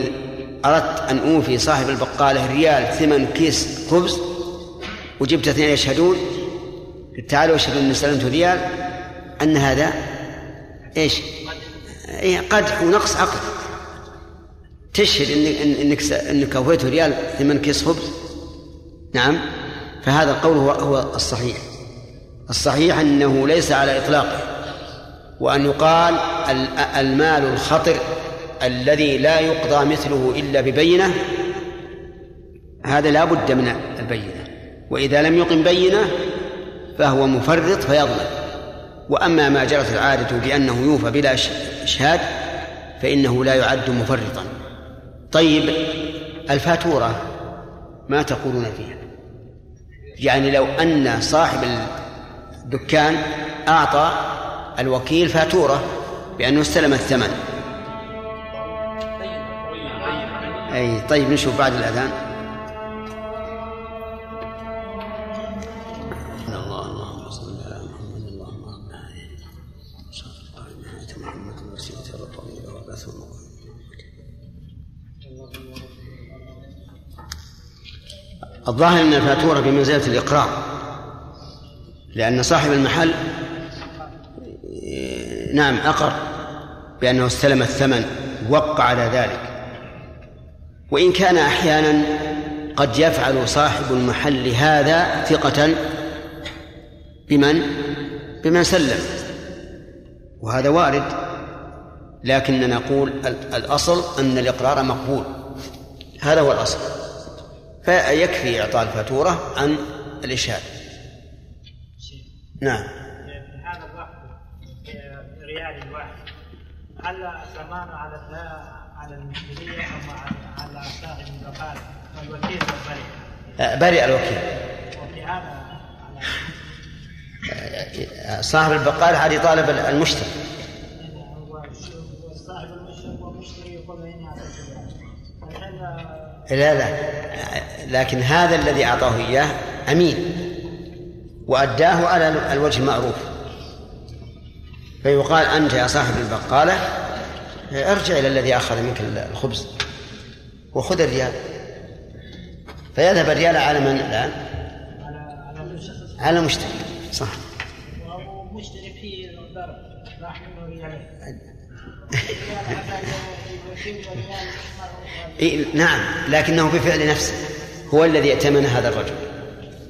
أردت أن أوفي صاحب البقالة ريال ثمن كيس خبز وجبت اثنين يشهدون. تعالوا اشهدوا أني سلمت ريال. أن هذا إيش؟ إيه قدح ونقص عقل تشهد إنك إنك إنك أوفيت ريال ثمن كيس خبز. نعم. فهذا القول هو هو الصحيح. الصحيح أنه ليس على إطلاقه وأن يقال المال الخطر الذي لا يقضى مثله إلا ببينة هذا لا بد من البينة. وإذا لم يقم بينة فهو مفرط فيظلم. وأما ما جرت العادة بأنه يوفى بلا إشهاد فإنه لا يعد مفرطا. طيب الفاتورة ما تقولون فيها؟ يعني لو أن صاحب الدكان أعطى الوكيل فاتورة بأنه استلم الثمن. أي طيب نشوف بعد الأذان. الله اللهم صل على محمد اللهم رب محمد الظاهر أن الفاتورة بمنزلة الإقرار لأن صاحب المحل نعم أقر بأنه استلم الثمن وقع على ذلك. وإن كان أحيانا قد يفعل صاحب المحل هذا ثقة بمن؟ بمن سلم. وهذا وارد لكننا نقول الأصل أن الإقرار مقبول. هذا هو الأصل. فيكفي إعطاء الفاتورة عن الإشهاد. نعم. هذا الواحد ريال الواحد هل الضمان على على المشتري أو على البقاله والوكيل برئ؟ الوكيل. هذا صاحب البقالة هذه طالب المشتري. لا لا. لكن هذا الذي أعطاه إياه أمين. وأداه على الوجه المعروف فيقال أنت يا صاحب البقالة ارجع إلى الذي أخذ منك الخبز. وخذ الريال. فيذهب الريال على من الآن؟ على المشتري صح. مشتري في ضرب راح منه ريالين إيه نعم لكنه بفعل نفسه. هو الذي ائتمن هذا الرجل.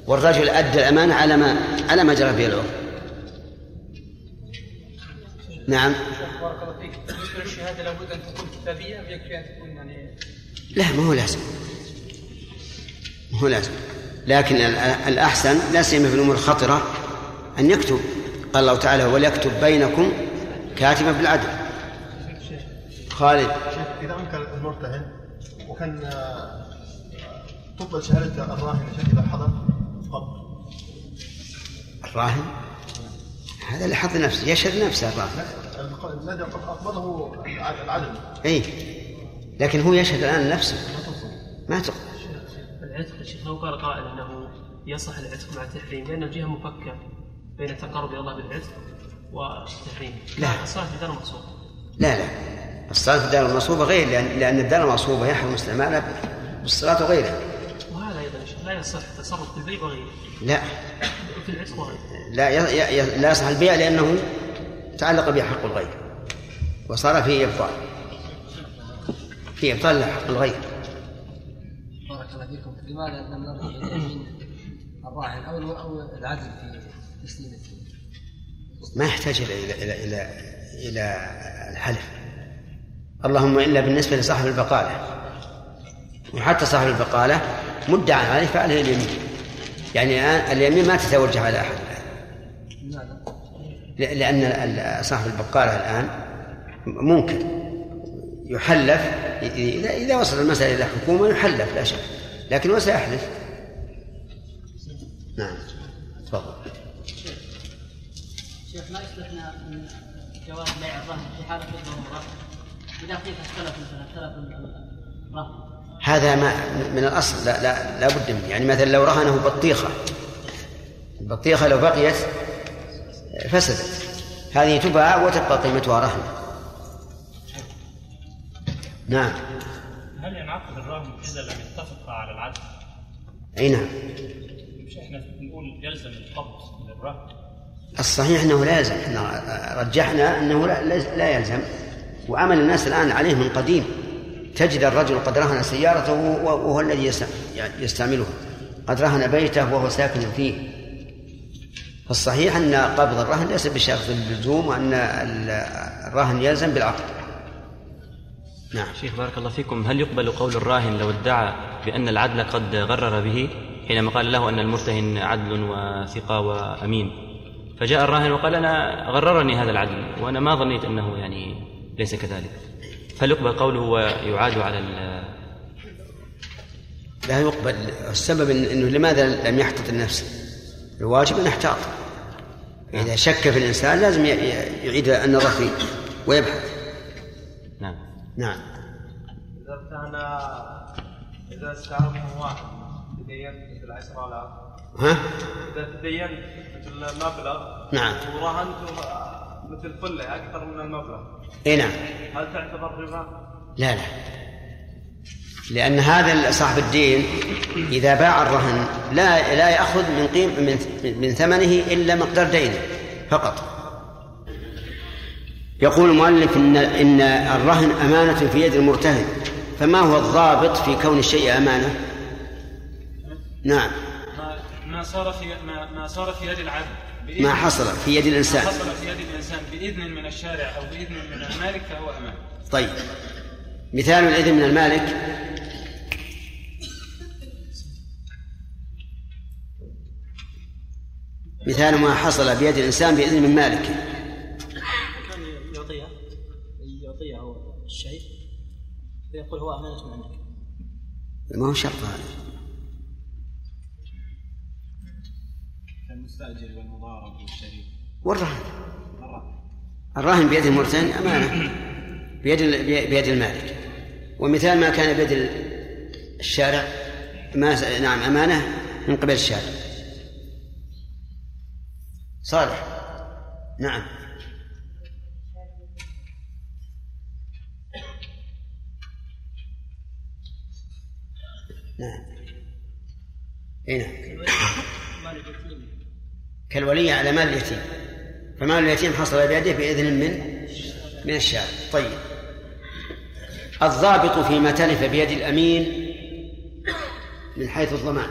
والرجل أدى الأمانة على ما على ما جرى به العرف. نعم. بارك الله فيك. بالنسبة للشهاده لابد أن تكون كتابية ام يكفي أن تكون لا ما هو لازم. ما هو لازم. لكن ال- الأحسن لا سيما في الأمور الخطرة أن يكتب. قال الله تعالى وليكتب بينكم كاتبا بالعدل. خالد. إذا أنكر المرتهن وكان آه، تقبل شهادة الراهن شيخ إذا حضر قبل الراهن؟ هذا اللي حط نفسه يشهد نفسه الراهن. الذي أقبله العدل. اي لكن هو يشهد الآن نفسه ما تقبل العتق يا شيخ لو قال قائل إنه يصح العتق مع التحريم لأن الجهة مفكة بين التقرب إلى الله بالعتق والتحريم. لا. الصلاة في دار مقصود لا لا. الصلاة في الدار المصوبة غير لأن, لأن الدار المصوبة يحرم استعمالها بالصلاة وغيرها. وهذا شيخ لا يصح التصرف في البيع وغيره. لا. في العتق وغيره. لا ي... ي... ي... لا يصح البيع لأنه تعلق به حق الغير. وصار فيه إبطال. فيه إبطال لحق الغير. بارك الله فيكم. لماذا لم نرجع يمين الراهن أو أو العدل في تسليمه ما يحتاج إلى إلى إلى إلى, إلى الحلف. اللهم إلا بالنسبة لصاحب البقالة. وحتى صاحب البقالة مدعى عليه فعليه اليمين. يعني اليمين ما تتوجه على أحد. لأن صاحب البقالة الآن ممكن يحلف إذا إذا وصل المسألة إلى حكومة يحلف لا شك. لكن هو سيحلف نعم. تفضل. شيخ ما يصلحنا من جواز بيع الرهن في حالة الرهن إذا قيل اختلف مثلا اختلف الرهن. هذا ما من الأصل لا لا لا بد منه. يعني مثلا لو رهنه بطيخة. البطيخة لو بقيت فسدت. هذه تباع وتبقى قيمتها رهن. نعم. هل ينعقد الرهن إذا لم يتفق على العدل؟ أي نعم. مش إحنا بنقول يلزم القبض للرهن؟ الصحيح أنه لا يلزم. إحنا رجحنا أنه لا, لا يلزم. وعمل الناس الآن عليه من قديم. تجد الرجل قد رهن سيارته وهو الذي يست- يستعملها. قد رهن بيته وهو ساكن فيه. فالصحيح أن قبض الرهن ليس بشرط اللزوم وأن ال- الرهن يلزم بالعقد. نعم. شيخ بارك الله فيكم هل يقبل قول الراهن لو ادعى بأن العدل قد غرر به؟ حينما قال له أن المرتهن عدل وثقة وأمين. فجاء الراهن وقال أنا غررني هذا العدل وأنا ما ظنيت أنه يعني ليس كذلك. فهل يقبل قوله ويعاد على ال- لا يقبل. السبب إنه لماذا لم يحتط النفس؟ الواجب أن يحتاط. إذا شك في الإنسان لازم يعيد النظر فيه ويبحث. نعم إذا ارتهن إذا استعرضه واحد تدين مثل عشرة آلاف ها إذا تدين مثل مبلغ نعم. ورهنته مثل فلة أكثر من المبلغ إي نعم هل تعتبر ربا؟ لا لا لأن هذا صاحب الدين إذا باع الرهن لا لا يأخذ من قيم من من ثمنه إلا مقدار دينه فقط. يقول المؤلف إن إن الرهن أمانة في يد المرتهن فما هو الضابط في كون الشيء أمانة؟ نعم. ما ما صار في ما, ما صار في يد العبد بإذن- ما حصل في يد الإنسان. ما حصل في يد الإنسان بإذن من الشارع أو بإذن من المالك فهو أمان طيب. مثال الإذن من المالك. مثال ما حصل بيد الإنسان بإذن من مالك كان يعطيه يعطيه هو الشيء فيقول هو أمانة من عندك. ما هو شرط هذا؟ كالمستاجر والمضارب والشريك. والرهن الراهن بيد المرتهن أمانة. بيد بيد المالك. ومثال ما كان بيد ال- الشارع ما نعم أمانة من قبل الشارع. صالح. نعم. نعم. اي نعم. كالولي. على مال اليتيم. فمال اليتيم حصل بيده بإذن من من الشارع. طيب. الضابط فيما تلف بيد الأمين من حيث الضمان.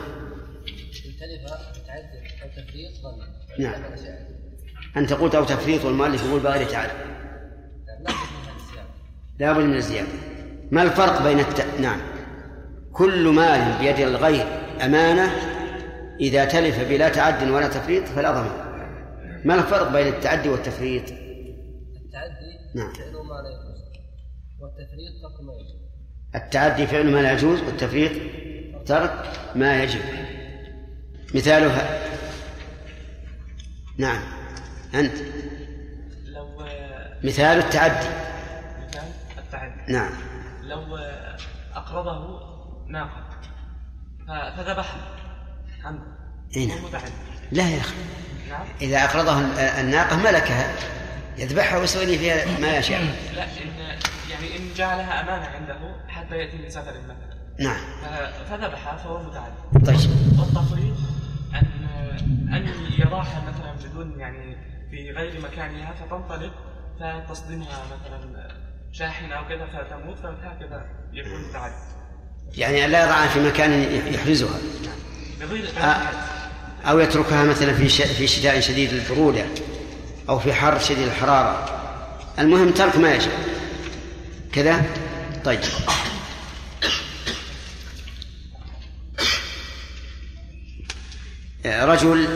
نعم. أنت قلت أو تفريط والمؤلف يقول بغير تعد. لا بد من الزيادة. ما الفرق بين الت... نعم. كل مال بيد الغير أمانة إذا تلف بلا تعد ولا تفريط فلا ضمان ما الفرق بين التعدي والتفريط؟ التعدي نعم. فعل ما لا يجوز والتفريط ترك ما يجوز. التعدي فعل ما لا يجوز والتفريط ترك ما يجب. مثالها. نعم. أنت. لو مثال التعدي. مثال التعدي. نعم. لو أقرضه ناقة فذبحها عمدا نعم. لا يا أخي. نعم. إذا أقرضه الناقة ملكها يذبحها ويسوي لي فيها ما يشاء. لا إن يعني إن جعلها أمانة عنده حتى يأتي من سفر مثلا. نعم. فذبحها فهو متعدي طيب. والتفريط أن أن يضعها مثلا بدون يعني في غير مكانها فتنطلق فتصدمها مثلا شاحنة أو كذا فتموت فهكذا يكون متعدي يعني لا يضعها في مكان يحرزها. أو يتركها مثلا في. في شتاء شديد البرودة أو في حر شديد الحرارة. المهم ترك ما يشاء كذا؟ طيب. رجل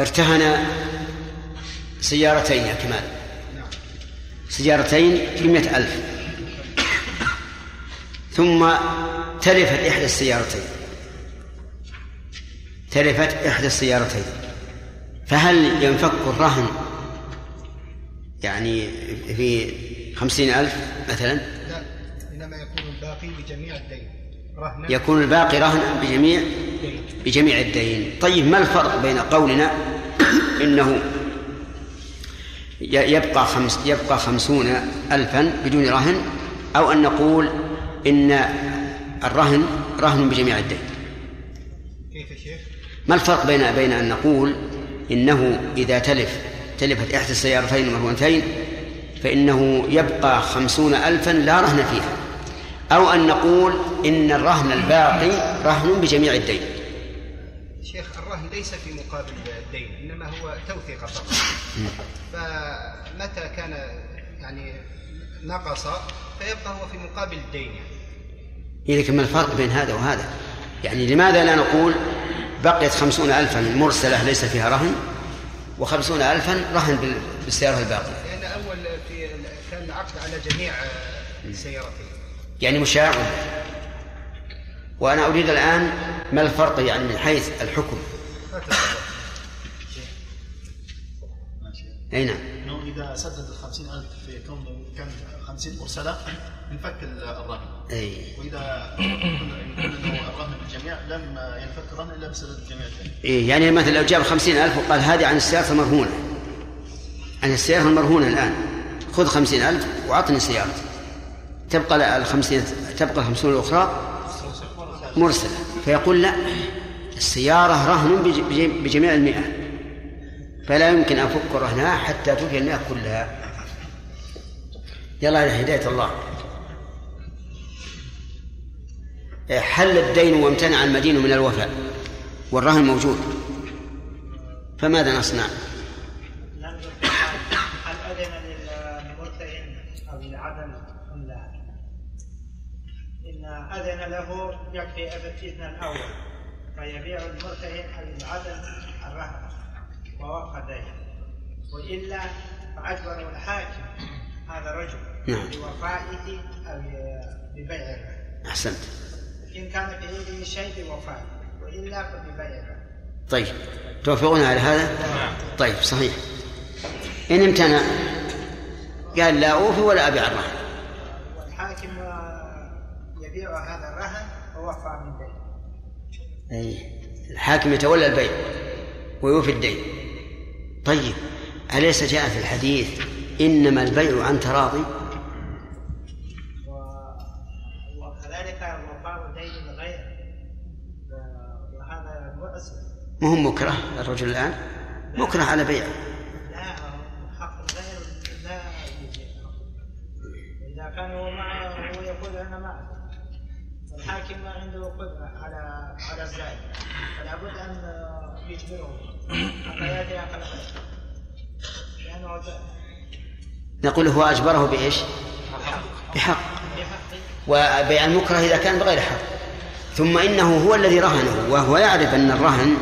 ارتهن سيارتين يا كمال. سيارتين بمئة ألف. ثم تلفت إحدى السيارتين. تلفت إحدى السيارتين. فهل ينفك الرهن يعني في خمسين ألف مثلا؟ لا إنما يكون الباقي بجميع الدين. رهنا. يكون الباقي رهنا بجميع بجميع الدين. طيب ما الفرق بين قولنا إنه يبقى خمس يبقى خمسون ألفا بدون رهن أو أن نقول إن الرهن رهن بجميع الدين. كيف شيخ؟ ما الفرق بين بين أن نقول إنه إذا تلف تلفت إحدى السيارتين مرهونتين فإنه يبقى خمسون ألفا لا رهن فيها. أو أن نقول إن الرهن الباقي رهن بجميع الدين. شيخ الرهن ليس في مقابل الدين إنما هو توثيق فقط. فمتى كان يعني نقص فيبقى هو في مقابل الدين يعني. إذا كان ما الفرق بين هذا وهذا؟ يعني لماذا لا نقول بقيت خمسون ألفا مرسلة ليس فيها رهن وخمسون ألفا رهن بال- بالسيارة الباقية؟ لأن أول في كان العقد على جميع السيارتين يعني مشاع وأنا أريد الآن ما الفرق يعني من حيث الحكم؟ أي نعم. إذا سدد ال 50000 في كونه كان 50 مرسلة ينفك الرهن أي. وإذا قلنا انه الرهن بالجميع لم ينفك الرهن إلا بسدد الجميع. إيه يعني مثلا لو جاب خمسين ألف وقال هذه عن السيارة المرهونة. عن السيارة المرهونة الآن. خذ خمسين ألف وأعطني سيارتي تبقى الخمسين تبقى الخمسون الأخرى مرسلة. فيقول لا السيارة رهن بج- بج- بجميع المئة. فلا يمكن أن أفك رهنها حتى توفي المئة كلها. يلا إلى هداية الله. حل الدين وامتنع المدين من الوفاء. والرهن موجود. فماذا نصنع؟ أذن له يكفي الإذن الأول فيبيع المرتهن العدم الرهن. ووقف الدين وإلا فأجبر الحاكم هذا الرجل نعم. بوفائه أو ببيع الرهن أحسنت. إن كان في يده شيء بوفائه وإلا فببيع الرهن طيب توافقون على هذا؟ طيب صحيح. إن امتنع قال لا أوفي ولا أبيع الرهن. والحاكم يبيع هذا الرهن ووفى من دين أي الحاكم يتولى البيع ويوفي الدين. طيب أليس جاء في الحديث إنما البيع عن تراضي. وكذلك وفاء دين الغير. وهذا مؤسف. ما هو مكره الرجل الآن؟ مكره على بيعه لا حق الغير لا إذا كان هو معه هو يقول أنا معه. والحاكم لكن ما عنده قدرة على على الزائد. فلا بد أن يجبره. حتى يأتي أقل خير. لأنه نقول هو أجبره بإيش؟ بحق. وبيع المكره إذا كان بغير حق. ثم إنه هو الذي رهنه وهو يعرف أن الرهن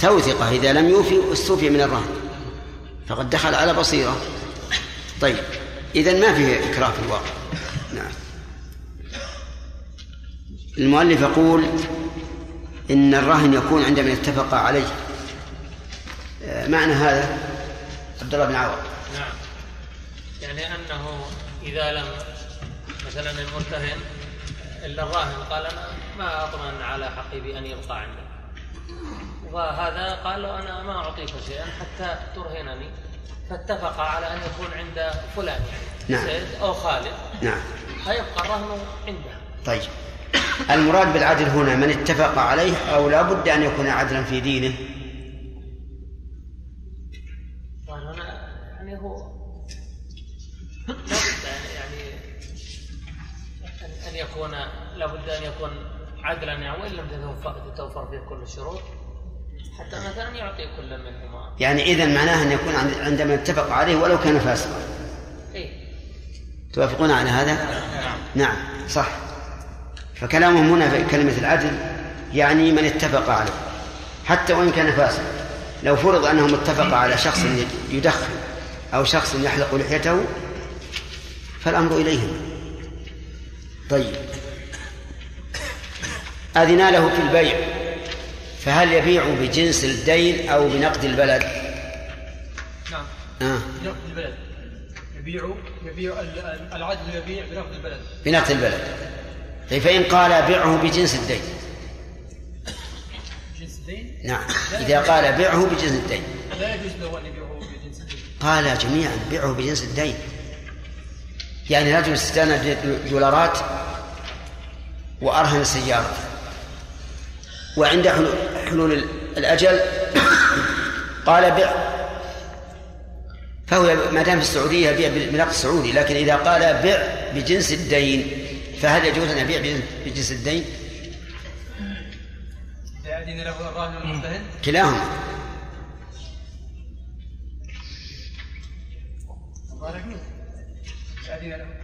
توثقة إذا لم يوفي استوفي من الرهن. فقد دخل على بصيرة. طيب إذا ما فيه إكراه في الواقع؟ نعم. المؤلف يقول إن الرهن يكون عندما اتفق عليه. آه، معنى هذا؟ عبد الله بن عوض. نعم. يعني أنه إذا لم مثلا المرتهن إلا الراهن قال أنا ما أطمئن على حقي بأن يبقى عندي. وهذا قال له أنا ما أعطيك شيئا حتى ترهنني. فاتفق على أن يكون عند فلان يعني نعم. زيد أو خالد. نعم. فيبقى الرهن عنده. طيب. المراد بالعدل هنا من اتفق عليه أو لا بد أن يكون عدلا في دينه؟ يعني هو لابد يعني أن- أن يكون لابد أن يكون عدلا يعني وإن لم تتوفر فيه كل الشروط حتى مثلا يعطي كل منهما. يعني إذا معناه أن يكون عند- عندما اتفق عليه ولو كان فاسقا. إيه. توافقون على هذا؟ نعم صح. فكلامهم هنا في كلمة العدل يعني من اتفق عليه حتى وإن كان فاسقا. لو فرض أنهم اتفقوا على شخص يدخن أو شخص يحلق لحيته فالأمر إليهم. طيب. أذن له في البيع فهل يبيع بجنس الدين أو بنقد البلد؟ نعم. آه. بنقد البلد. يبيع يبيع ال- ال- العدل يبيع بنقد البلد. بنقد البلد. طيب فإن قال بعه بجنس الدين. جنس الدين؟ نعم. إذا قال بعه بجنس الدين. لا يجوز له أن يبيعه بجنس الدين. قال جميعا بعه بجنس الدين. يعني رجل استنى دولارات وأرهن سيارته وعند حلول, الأجل قال بع فهو ما دام في السعودية يبيع بنقد السعودي لكن إذا قال بع بجنس الدين فهل يجوز أن يبيع بجنس الدين؟ كلاهما.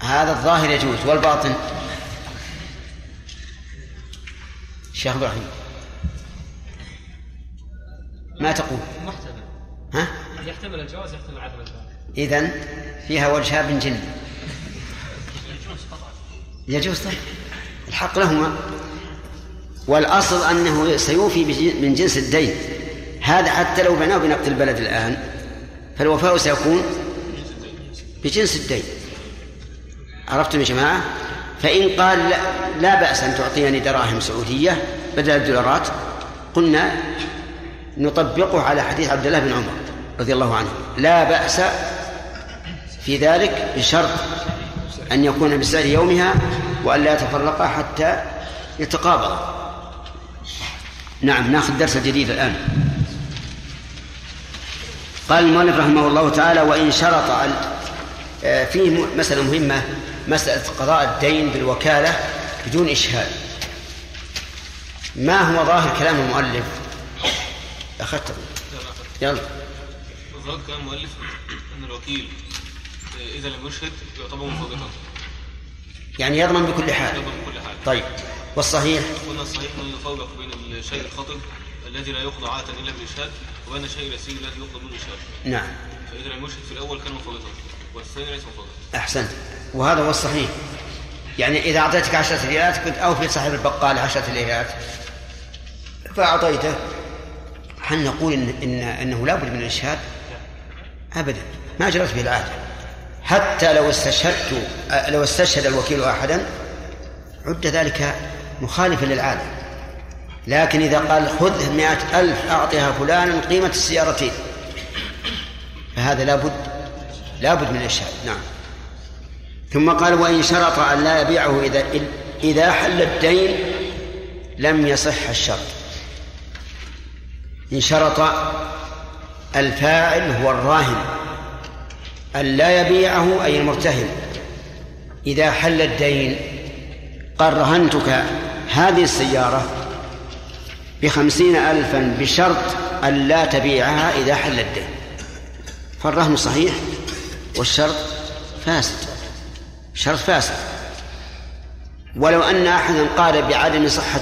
هذا الظاهر يجوز والباطن. شيخ إبراهيم. ما تقول؟ محتمل. ها؟ يحتمل الجواز يحتمل عدم الجواز. اذا فيها والشاب جن. يجوز قطعا. يجوز طيب. الحق لهما. والأصل أنه سيوفي من جنس الدين. هذا حتى لو بناه بنقد البلد الآن فالوفاء سيكون بجنس الدين. عرفتم يا جماعة؟ فإن قال لا, لا بأس أن تعطيني دراهم سعودية بدل الدولارات قلنا نطبقه على حديث عبد الله بن عمر رضي الله عنه. لا بأس في ذلك بشرط أن يكون بسعر يومها وأن لا يتفرقا حتى يتقابضا نعم ناخذ درس جديد الآن. قال المؤلف رحمه الله تعالى وإن شرط آه، فيه مسألة مهمة مسألة قضاء الدين بالوكالة بدون إشهاد. ما هو ظاهر كلام المؤلف؟ أخذته. يلا. ظاهر كلام المؤلف إن الوكيل إذا لم يشهد يعتبر مفوضا يعني يضمن بكل حال. يضمن كل حاجة طيب. والصحيح؟ قلنا الصحيح انه يفرق بين الشيء الخطر الذي لا يقضى عادة إلا بالاشهاد وبين الشيء اليسير الذي يقضى بدون اشهاد نعم. فإذا لم يشهد في الأول كان مفوضا والثاني ليس مفوضا أحسنت. وهذا هو الصحيح. يعني إذا أعطيتك عشرة ريالات كنت أوفي صاحب البقال عشرة ريالات. فأعطيته. هل نقول إن, إن أنه لا بد من الإشهاد؟ أبدا. ما جرت به العادة حتى لو استشهدت لو استشهد الوكيل أحدا عد ذلك مخالفا للعادة. لكن إذا قال خذ مئة ألف أعطها فلانا قيمة السيارتين. فهذا لابد لابد من الإشهاد. نعم. ثم قال وإن شرط أن لا يبيعه إذا إذا حل الدين لم يصح الشرط. إن شرط الفاعل هو الراهن أن لا يبيعه أي المرتهن. إذا حل الدين قال رهنتك هذه السيارة بخمسين ألفا بشرط أن لا تبيعها إذا حل الدين. فالرهن صحيح والشرط فاسد شرط فاسد. ولو أن أحدا قال بعدم صحة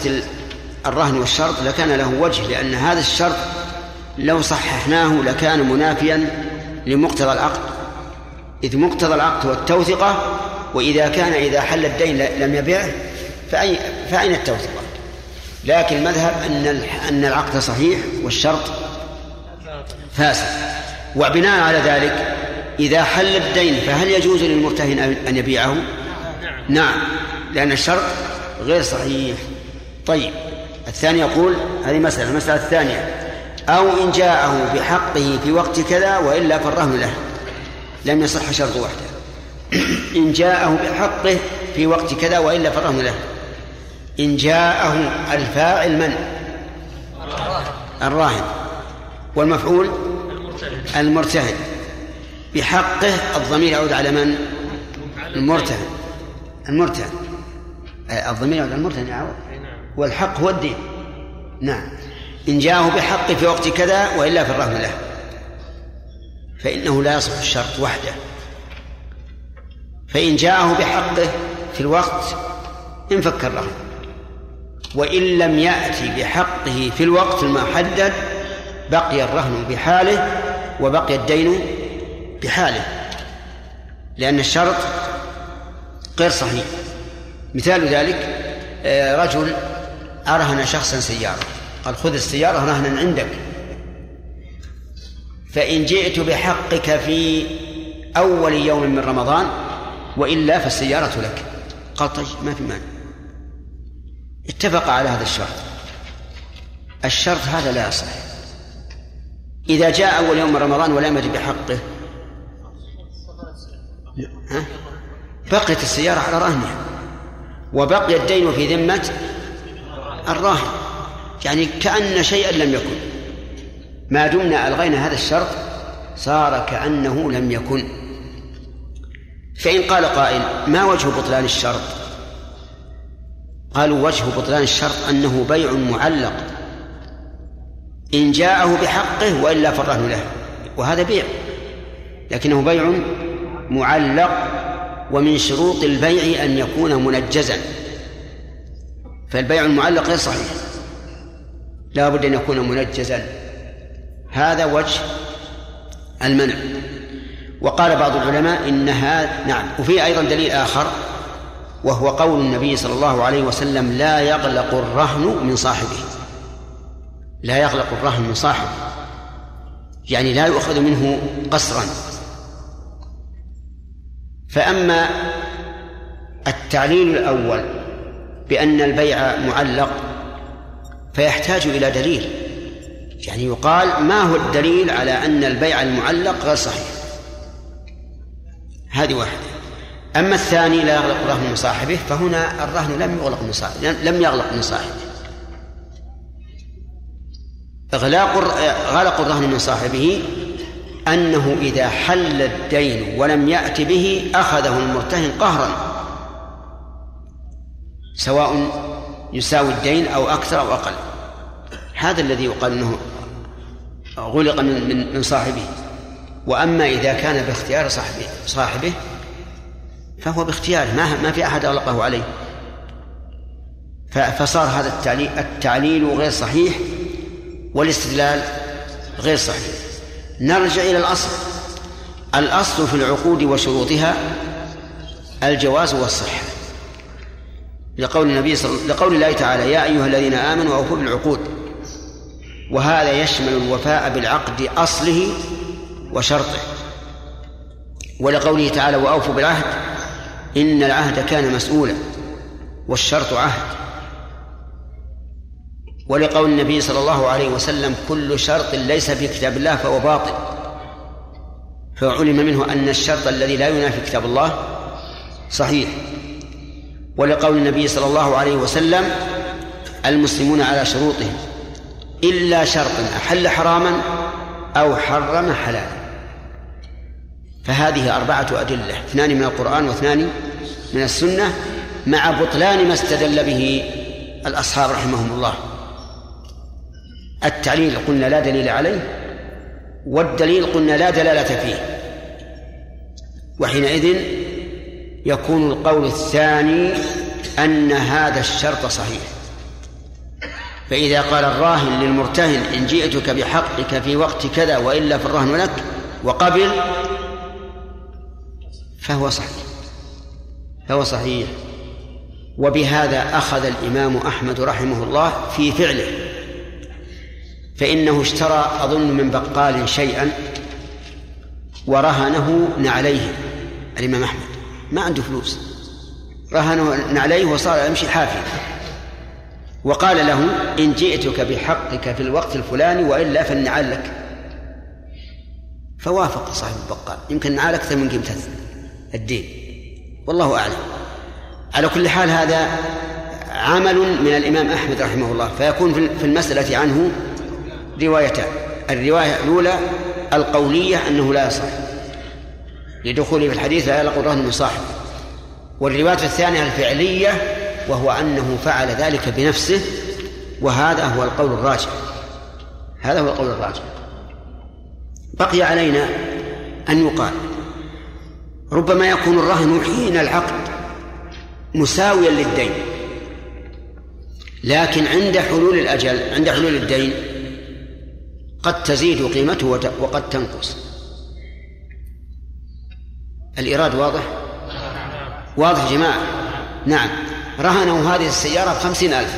الرهن والشرط لكان له وجه لأن هذا الشرط لو صححناه لكان منافيا لمقتضى العقد. إذ مقتضى العقد والتوثقة وإذا كان إذا حل الدين لم يبيعه فأي فأين التوثقة؟ لكن المذهب أن أن العقد صحيح والشرط فاسد. وبناء على ذلك إذا حل الدين فهل يجوز للمرتهن أن يبيعه؟ نعم. لأن الشرط غير صحيح. طيب. الثاني يقول هذه مسألة المسألة الثانية. أو إن جاءه بحقه في وقت كذا وإلا فالرهن له. لم يصح شرط وحده. إن جاءه بحقه في وقت كذا وإلا فالرهن له. إن جاءه الفاعل من؟ الراهن. والمفعول؟ المرتهن. بحقه الضمير يعود على من؟ المرتهن. المرتهن. الضمير يعود على المرتهن يعود. والحق هو الدين. نعم. إن جاءه بحقه في وقت كذا وإلا فالرهن له. فإنه لا يصح الشرط وحده. فإن جاءه بحقه في الوقت انفك الرهن. وإن لم يأتي بحقه في الوقت المحدد بقي الرهن بحاله وبقي الدين بحاله. لأن الشرط غير صحيح. مثال ذلك آه، رجل أرهن شخصا سيارة. قال خذ السيارة رهنا عندك. فإن جئت بحقك في أول يوم من رمضان وإلا فالسيارة لك. قال طيب ما في مانع. اتفق على هذا الشرط. الشرط هذا لا يصح. إذا جاء أول يوم من رمضان ولم يجد بحقه ها؟ بقيت السيارة على رهنها. وبقي الدين في ذمة الراهن يعني كأن شيئا لم يكن. ما دمنا ألغينا هذا الشرط صار كأنه لم يكن. فإن قال قائل ما وجه بطلان الشرط؟ قالوا وجه بطلان الشرط أنه بيع معلق. إن جاءه بحقه وإلا فرهن له وهذا بيع. لكنه بيع معلق ومن شروط البيع أن يكون منجزا. فالبيع المعلق غير صحيح. لا بد أن يكون منجزا. هذا وجه المنع. وقال بعض العلماء إنها نعم. وفي أيضا دليل آخر وهو قول النبي صلى الله عليه وسلم لا يغلق الرهن من صاحبه. لا يغلق الرهن من صاحبه. يعني لا يؤخذ منه قصرا. فأما التعليل الأول بأن البيع معلق فيحتاج إلى دليل. يعني يقال ما هو الدليل على أن البيع المعلق غير صحيح؟ هذه واحدة. أما الثاني لا يغلق الرهن من صاحبه فهنا الرهن لم يغلق من صاحبه لم يغلق من صاحبه. إغلاق غلق الرهن من صاحبه أنه إذا حل الدين ولم يأت به أخذه المرتهن قهرا. سواء يساوي الدين أو أكثر أو أقل. هذا الذي يقال أنه غلق من من من صاحبه. وأما إذا كان باختيار صاحبه صاحبه فهو باختياره. ما ما في أحد أغلقه عليه. فصار هذا التعليل التعليل غير صحيح والاستدلال غير صحيح. نرجع إلى الأصل. الأصل في العقود وشروطها الجواز والصحة. لقول النبي صلى لقول الله تعالى يا أيها الذين آمنوا أوفوا بالعقود. وهذا يشمل الوفاء بالعقد أصله وشرطه. ولقوله تعالى وأوفوا بالعهد إن العهد كان مسؤولا والشرط عهد. ولقول النبي صلى الله عليه وسلم كل شرط ليس في كتاب الله فهو باطل. فعلم منه أن الشرط الذي لا ينافي كتاب الله صحيح. ولقول النبي صلى الله عليه وسلم المسلمون على شروطهم إلا شرطا أحل حراما أو حرم حلالا. فهذه أربعة أدلة اثنان من القرآن واثنان من السنة مع بطلان ما استدل به الأصحاب رحمهم الله. التعليل قلنا لا دليل عليه والدليل قلنا لا دلالة فيه. وحينئذ يكون القول الثاني أن هذا الشرط صحيح. فإذا قال الراهن للمرتهن إن جئتك بحقك في وقت كذا وإلا فالرهن لك وقبل فهو صحيح. فهو صحيح. وبهذا أخذ الإمام أحمد رحمه الله في فعله. فإنه اشترى أظن من بقال شيئا ورهنه نعليه الإمام أحمد. ما عنده فلوس. رهنه نعليه وصار يمشي حافيا وقال له إن جئتك بحقك في الوقت الفلاني وإلا فالنعال لك. فوافق صاحب البقال. يمكن النعال أكثر من قيمة الدين. والله أعلم. على كل حال هذا عمل من الإمام أحمد رحمه الله. فيكون في المسألة عنه روايتان. الرواية الأولى القولية أنه لا يصح. لدخوله في الحديث لا يلقى الرهن من صاحب والرواية الثانية الفعلية وهو أنه فعل ذلك بنفسه وهذا هو القول الراجح. هذا هو القول الراجح. بقي علينا أن يقال ربما يكون الرهن حين العقد مساويا للدين لكن عند حلول الأجل عند حلول الدين قد تزيد قيمته وقد تنقص. الإيراد واضح؟ واضح جماعة. نعم. رهنوا هذه السيارة بخمسين ألف.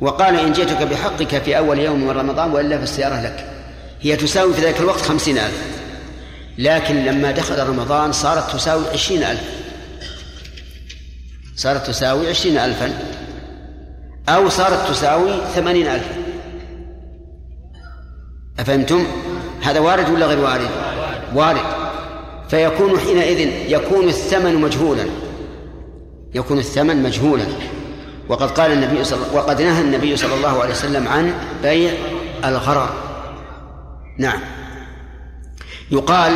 وقال إن جئتك بحقك في أول يوم من رمضان وإلا فالسيارة لك. هي تساوي في ذلك الوقت خمسين ألف. لكن لما دخل رمضان صارت تساوي عشرين ألف. صارت تساوي عشرين ألفا. أو صارت تساوي ثمانين ألفا أفهمتم؟ هذا وارد ولا غير وارد؟ وارد. فيكون حينئذ يكون الثمن مجهولا. يكون الثمن مجهولا. وقد قال النبي صلى وقد نهى النبي صلى الله عليه وسلم عن بيع الغرر. نعم. يقال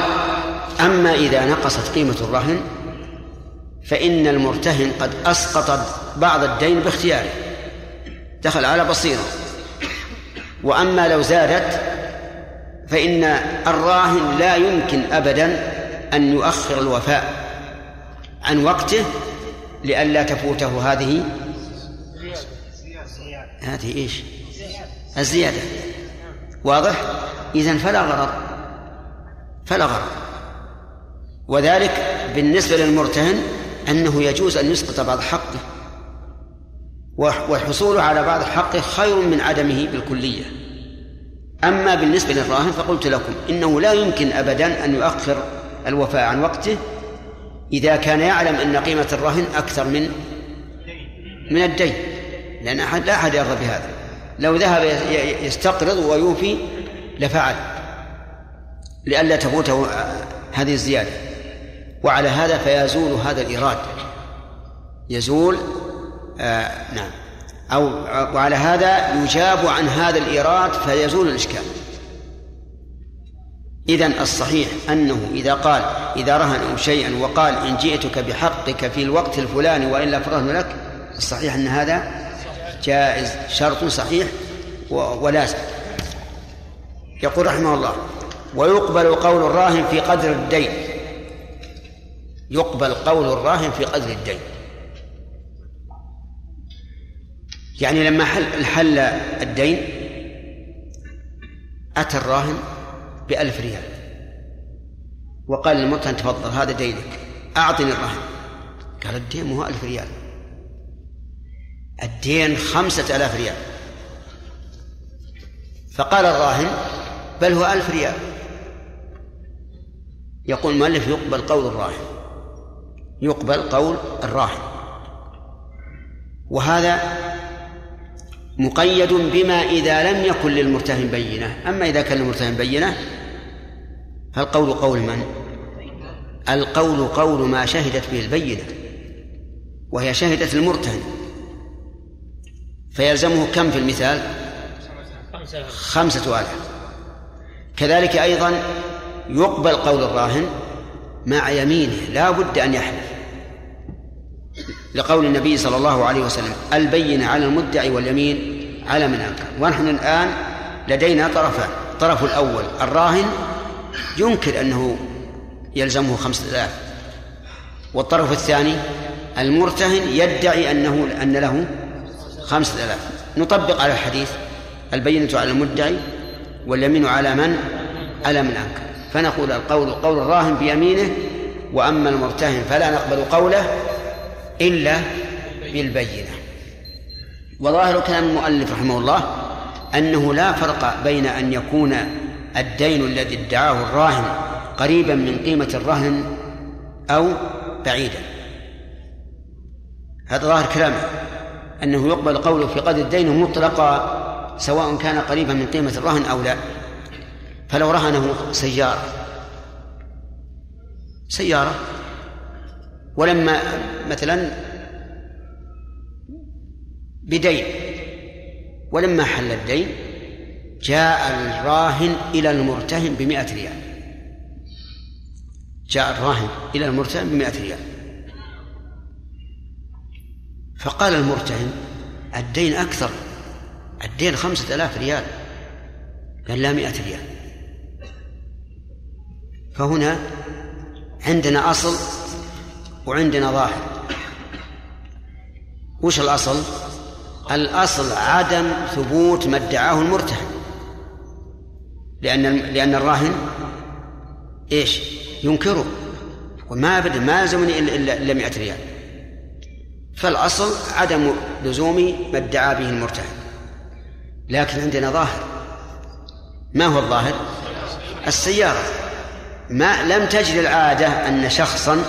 أما إذا نقصت قيمة الرهن فإن المرتهن قد أسقط بعض الدين باختياره. دخل على بصيرة. وأما لو زادت فإن الراهن لا يمكن أبدا أن يؤخر الوفاء عن وقته لئلا تفوته هذه هذه إيش؟ الزيادة. واضح؟ إذا فلا غرض. فلا غرض. وذلك بالنسبة للمرتهن أنه يجوز أن يسقط بعض حقه. والحصول على بعض حقه خير من عدمه بالكلية. أما بالنسبة للراهن فقلت لكم إنه لا يمكن أبدا أن يؤخر الوفاء عن وقته إذا كان يعلم أن قيمة الرهن أكثر من من الدين لأن أحد لا أحد يرضى بهذا. لو ذهب يستقرض ويوفي لفعل لئلا تفوته هذه الزيادة. وعلى هذا فيزول هذا الإيراد. يزول آه نعم. أو وعلى هذا يجاب عن هذا الإيراد فيزول الإشكال. إذن الصحيح أنه إذا قال إذا رهن شيئا وقال إن جئتك بحقك في الوقت الفلاني وإلا فرهن لك الصحيح أن هذا جائز شرط صحيح ولازم يقول رحمه الله ويقبل قول الراهن في قدر الدين. يقبل قول الراهن في قدر الدين. يعني لما حل الدين أتى الراهن بألف ريال. وقال للمرتهن تفضل هذا دينك. أعطني الرهن. قال الدين هو ألف ريال. الدين خمسة آلاف ريال. فقال الراهن بل هو ألف ريال. يقول المؤلف يقبل قول الراهن. يقبل قول الراهن. وهذا مقيد بما إذا لم يكن للمرتهن بينة أما إذا كان للمرتهن بينة فالقول قول من؟ القول قول ما شهدت به البينة وهي شهدت المرتهن فيلزمه كم في المثال؟ خمسة آلاف كذلك أيضا يقبل قول الراهن مع يمينه لا بد أن يحلف لقول النبي صلى الله عليه وسلم البينة على المدعي واليمين على من أنكر ونحن الآن لدينا طرفان. الطرف الأول الراهن ينكر أنه يلزمه خمسة آلاف. والطرف الثاني المرتهن يدعي أنه أن له خمسة آلاف. نطبق على الحديث البينة على المدعي واليمين على من؟ على من أنكر فنقول القول قول الراهن بيمينه وأما المرتهن فلا نقبل قوله إلا بالبينة. وظاهر كلام المؤلف رحمه الله أنه لا فرق بين أن يكون الدين الذي ادعاه الراهن قريبا من قيمة الرهن أو بعيدا. هذا ظاهر كلامه. أنه يقبل قوله في قدر الدين مطلقا سواء كان قريبا من قيمة الرهن أو لا. فلو رهنه سيارة. سيارة. ولما مثلا بدين ولما حل الدين جاء الراهن إلى المرتهن بمئة ريال. جاء الراهن إلى المرتهن بمئة ريال. فقال المرتهن الدين أكثر الدين خمسة آلاف ريال. قال لا مئة ريال. فهنا عندنا أصل وعندنا ظاهر. وش الأصل؟ الأصل عدم ثبوت ما ادعاه المرتهن. لأن لأن الراهن إيش؟ ينكره. وما أبدا ما يلزمني إلا 100 ريال. فالأصل عدم لزوم ما ادعى به المرتهن. لكن عندنا ظاهر. ما هو الظاهر؟ السيارة. ما لم تجد العادة أن شخصا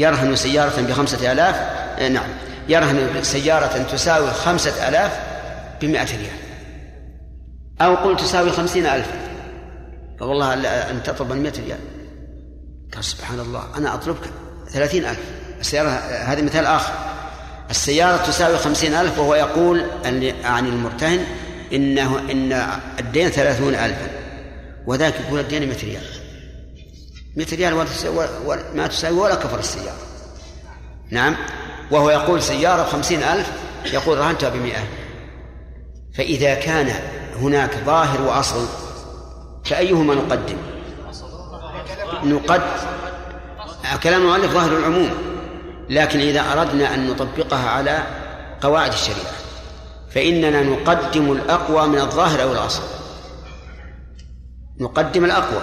يرهن سيارة بخمسة آلاف آه، نعم يرهن سيارة تساوي خمسة آلاف بمئة ريال. أو قل تساوي خمسين ألفا فوالله أن تطلب المئة ريال. قال سبحان الله أنا أطلبك ثلاثين ألف. السيارة هذا مثال آخر. السيارة تساوي خمسين ألف وهو يقول عن المرتهن إنه إن الدين ثلاثون ألفا وذاك يقول الدين مئة ريال. مئة ريال ما تساوي ولا كفر السيارة. نعم. وهو يقول سيارة بخمسين ألف يقول رهنتها بمئة. فإذا كان هناك ظاهر وأصل فأيهما نقدم؟ نقدم كلام المؤلف ظاهر العموم لكن إذا أردنا أن نطبقها على قواعد الشريعة فإننا نقدم الأقوى من الظاهر أو الأصل. نقدم الأقوى.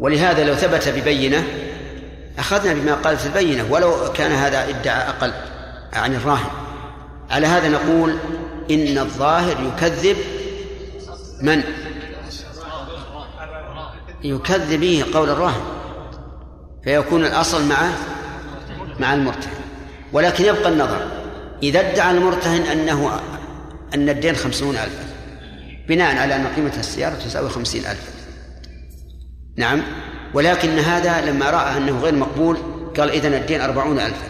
ولهذا لو ثبت ببينة أخذنا بما قالت البينة ولو كان هذا إدعى أقل عن الراهن. على هذا نقول إن الظاهر يكذب من؟ يكذب به قول الراهن. فيكون الأصل مع مع المرتهن. ولكن يبقى النظر إذا ادعى المرتهن أنه أن الدين خمسون ألفا بناء على أن قيمة السيارة تساوي خمسين ألفا. نعم. ولكن هذا لما رأى أنه غير مقبول قال إذن الدين أربعون ألفا.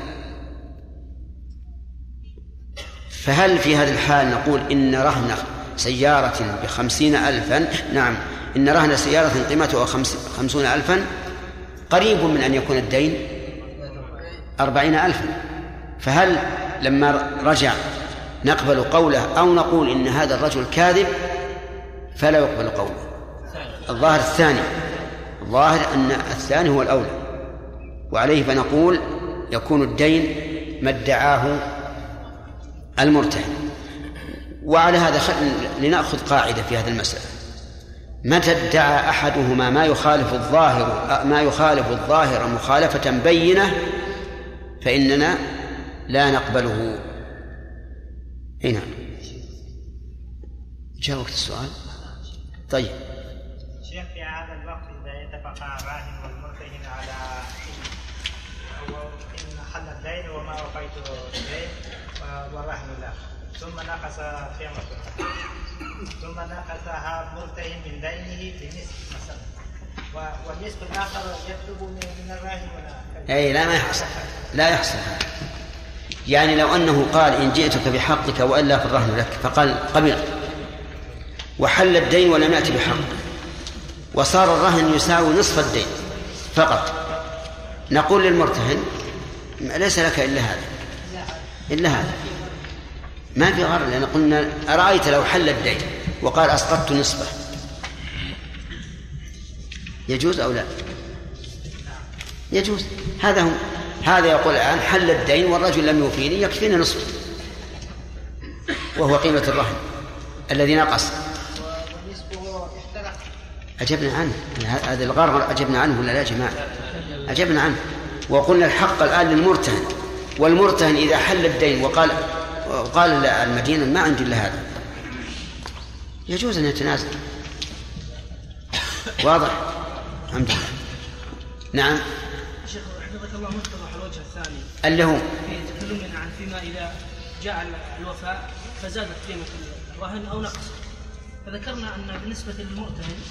فهل في هذا الحال نقول إن رهن سيارة بخمسين ألفا؟ نعم. إن رهن سيارة قيمتها خمسون ألفا؟ قريب من أن يكون الدين أربعين ألفا. فهل لما رجع نقبل قوله أو نقول إن هذا الرجل كاذب فلا يقبل قوله؟ الظاهر الثاني. الظاهر أن الثاني هو الأولى. وعليه فنقول يكون الدين ما ادعاه المرتهن. وعلى هذا لنأخذ قاعدة في هذه المسألة. متى ادعى أحدهما ما يخالف الظاهر ما يخالف الظاهر مخالفة بينة فإننا لا نقبله. اي نعم. جاء وقت السؤال؟ طيب شيخ في هذا الوقت الراهن والمرتهن على إن حل الدين وما وفيت الدين والرهن له ثم نقص قيمته ثم نقصها مرتهن من دينه بنصف مثلا والنصف الآخر يطلب من الراهن أي لا ما يحصل. لا يحصل. يعني لو أنه قال إن جئتك بحقك وإلا فالرهن لك فقال قبلت وحل الدين ولم يأتي بحق. وصار الرهن يساوي نصف الدين فقط. نقول للمرتهن ليس لك إلا هذا إلا هذا. ما في غرر لأن قلنا أرأيت لو حل الدين وقال أسقطت نصفه. يجوز أو لا؟ يجوز. هذا هو هذا يقول الآن حل الدين والرجل لم يوفيني يكفيني نصفه. وهو قيمة الرهن الذي نقص. أجبنا عنه. هذا الغرر أجبنا عنه ولا لا يا جماعة؟ أجبنا عنه. وقلنا الحق الآن للمرتهن. والمرتهن إذا حل الدين وقال وقال المدينة ما عندي إلا هذا. يجوز أن يتنازل. واضح؟ الحمد لله. نعم. شيخ حفظك الله متضح الوجه الثاني. اللي هو؟ في تكلمنا عن فيما إذا جاء الوفاء فزادت قيمة الرهن أو نقص. فذكرنا أن بالنسبة للمؤتمن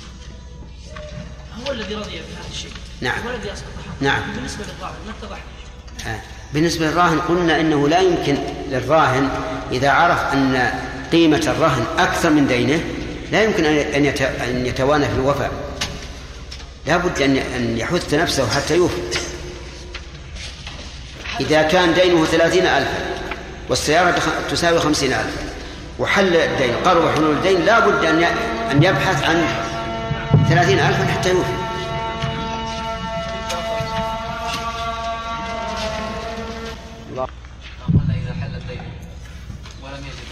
هو الذي رضي بهذا الشيء نعم. هو الذي اسقط حقه نعم. بالنسبة للراهن ما اتضح آه. بالنسبة للراهن قلنا إنه لا يمكن للراهن إذا عرف أن قيمة الرهن أكثر من دينه لا يمكن أن أن يتوانى في الوفاء لا بد أن يحث نفسه حتى يوفي إذا كان دينه ثلاثين ألفا والسيارة تساوي خمسين ألفا وحل الدين قرب حلول الدين لا بد أن يبحث عن ثلاثين ألفا حتى يوفي. قلنا إذا حل الدين ولم يجد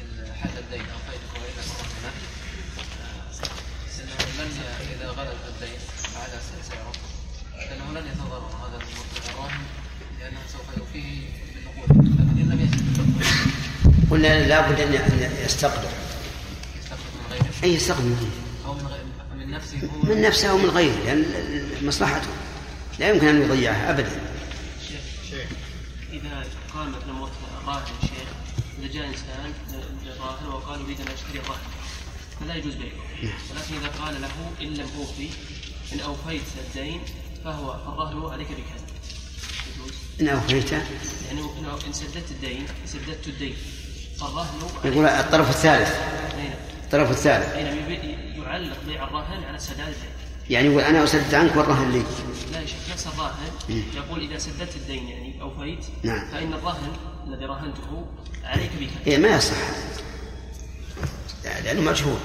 إن حل الدين إذا غلب الدين لن يتضرر هذا لأنه سوف يوفيه بالنقود لكن إن لم يجد قلنا لا بد أن أن يستقدر. أي يستقدر من غيره من نفسه هو. من نفسه أو من غيره لأن مصلحته. لا يمكن أن يضيعها أبدا. شيخ إذا قال مثلا وقت راهن شيخ إذا جاء إنسان للراهن وقال أريد أن أشتري الرهن فلا يجوز بيعه. ولكن إذا قال له إن لم أوفي إن أوفيت الدين فهو الرهن عليك بكذا. إن أوفيت؟ يعني إن- سددت الدين سددت الدين فالرهن يقول الطرف الثالث. نعم. الطرف الثالث. يعلق بيع الرهن على سداد يعني يقول أنا أسدد عنك والرهن لي لا يا شيخ نفس الراهن. يقول إذا سددت الدين يعني أوفيت نعم. فإن الرهن الذي رهنته عليك بكذا إيه ما يصح. لأنه مجهول.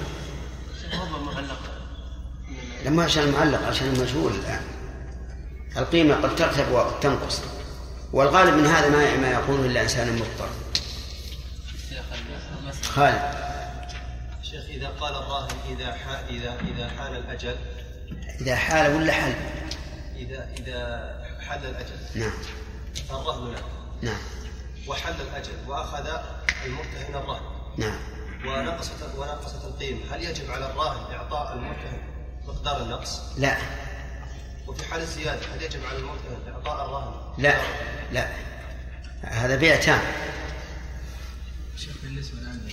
ربما معلق. لما عشان المعلق عشان المجهول الآن. القيمة قد ترتب وقد تنقص. والغالب من هذا ما ما يقوله إلا إنسان مضطر. خالد. شيخ إذا قال الراهن إذا حا إذا إذا حان الأجل. إذا حال ولا حل؟ إذا إذا حل الأجل. نعم. فالرهن له. نعم. وحل الأجل. وأخذ المرتهن الرهن. نعم. ونقصت ونقصت القيمة. هل يجب على الراهن إعطاء المرتهن مقدار النقص؟ لا. وفي حال الزيادة هل يجب على المرتهن إعطاء الراهن؟ لا. لا. هذا بيع تام شيخ بالنسبة الآن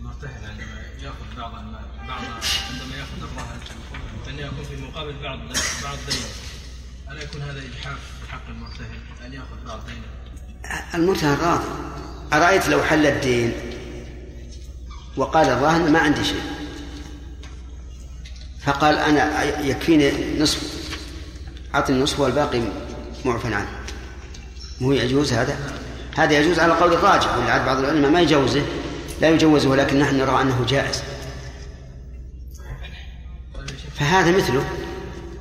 للمرتهن عندما يأخذ بعض المال بعض عندما يأخذ الرهن فان يكون في مقابل بعض بعض دينه ألا يكون هذا إجحاف حق المرتهن أن يأخذ بعض دينه؟ المرتهن راضي أرأيت لو حل الدين؟ وقال الراهن ما عندي شيء. فقال أنا يكفيني نصف أعطني النصف والباقي معفى عنه. مو يجوز هذا؟ هذا يجوز على قول الراجح ولعل بعض العلماء ما يجوزه. لا يجوزه لكن نحن نرى أنه جائز. فهذا مثله.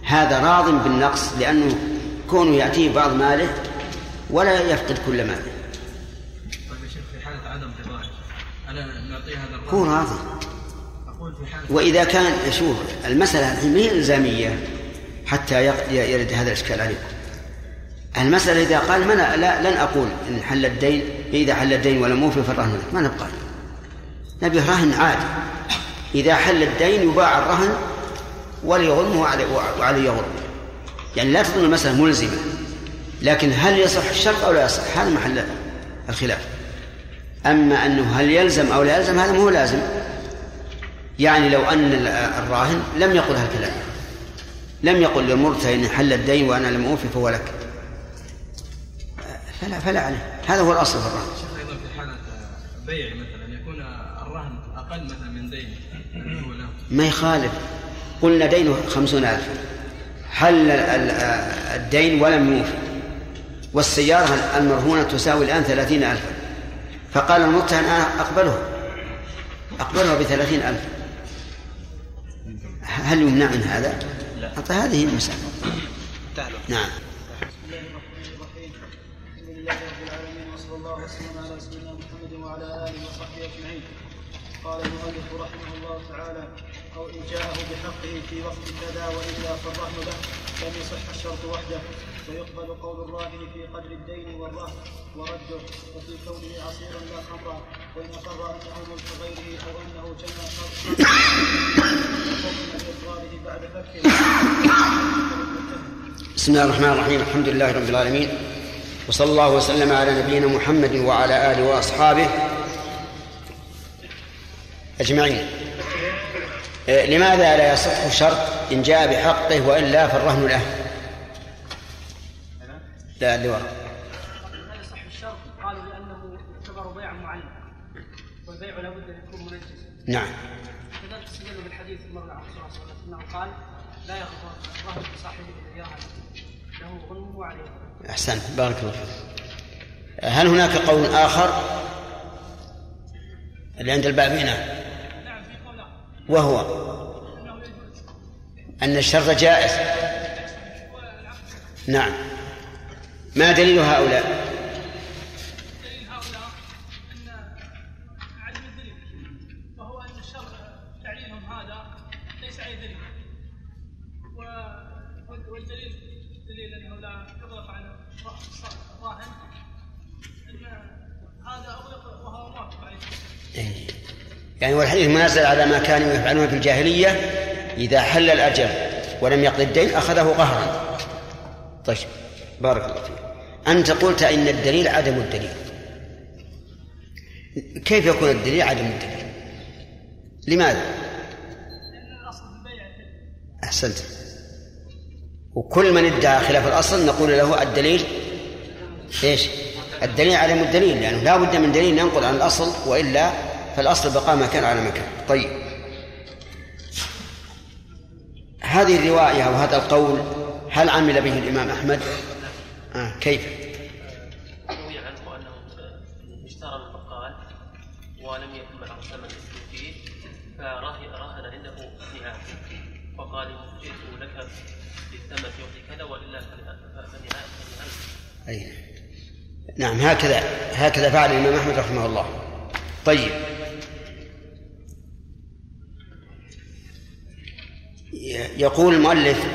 هذا راض بالنقص لأنه كونه يأتيه بعض ماله ولا يفقد كل ماله. طيب يا شيخ في حالة عدم رضاه ألا نعطيه هذا الرهن هو راضي. أقول في حالة وإذا كان شوف المسألة الحين ما هي إلزامية حتى يرد هذا الإشكال عليكم. المسألة إذا قال من لا لن أقول إن حل الدين إذا حل الدين ولم يوفي فالرهن. ما نبقى. نبي رهن عادي إذا حل الدين يباع الرهن وليغرمه وعلي, وعلي يغرم يعني لا تظن المسألة ملزمة. لكن هل يصح الشرط أو لا يصح؟ هذا محل الخلاف. أما أنه هل يلزم أو لا يلزم هذا مو لازم. يعني لو أن الراهن لم يقل هالكلام لم يقل للمرتهن حل الدين وأنا لم أوفي فهو لك. فلا فلا عليه. هذا هو الأصل في الرهن. شيخ أيضا في حالة بيع مثلا. من دينه ما يخالف. قلنا دينه خمسون ألف. حل ال- ال- الدين ولم يوفي والسيارة المرهونة تساوي الآن ثلاثين ألفا فقال المرتهن أنا أقبله. أقبلها بثلاثين ألف. هل يمنع من هذا؟ لا. هذه المسألة نعم. قال المؤلف رحمه الله تعالى أو إن جاءه بحقه في وقت كذا وإلا فالرهن له لم يصح الشرط وحده. ويقبل قول الراهن في قدر الدين والرهن ورده. وفي كونه عصيرا لا خمرا وإن اقر انه ملك غيره أو إنه جمع شرط بعد بسم الله الرحمن الرحيم. الحمد لله رب العالمين. وصلى الله وسلم على نبينا محمد وعلى آله وأصحابه أجمعين. آه، لماذا لا يصح شرط إن جاء بحقه والا فالرهن له؟ لا اللي وراء لا يصح الشرط؟ قالوا لأنه يعتبر بيعا معلق والبيع لابد أن يكون منجزا نعم. كذلك استدلوا بالحديث المرء عن الرسول صلى الله عليه وسلم انه قال لا ياخذ الرهن بصاحبه اياها له غنمه عليه أحسنت. بارك الله فيك. هل هناك قول آخر؟ اللي عند البابينه وهو أن الشرط جائز. نعم. ما دليل هؤلاء؟ منزل على ما كانوا يفعلون في الجاهلية إذا حل الأجل ولم يقضي الدين أخذه قهرا. طيب بارك الله فيك. أنت قلت إن الدليل عدم الدليل. كيف يكون الدليل عدم الدليل؟ لماذا؟ أحسنت. وكل من ادعى خلاف الأصل نقول له الدليل إيش؟ الدليل عدم الدليل لأنه لا بد من دليل ينقل عن الأصل وإلا فالأصل بقاء مكان على مكان. طيب. هذه الرواية أو هذا القول هل عمل به الإمام أحمد؟ آه كيف؟ روي عنه أنه اشترى من بقال ولم يكن معه ثمن يسلم فيه فراهن عنده نعام جئت لك بالثمن كذا أي. نعم هكذا هكذا فعل الإمام أحمد رحمه الله. طيب. يقول المؤلف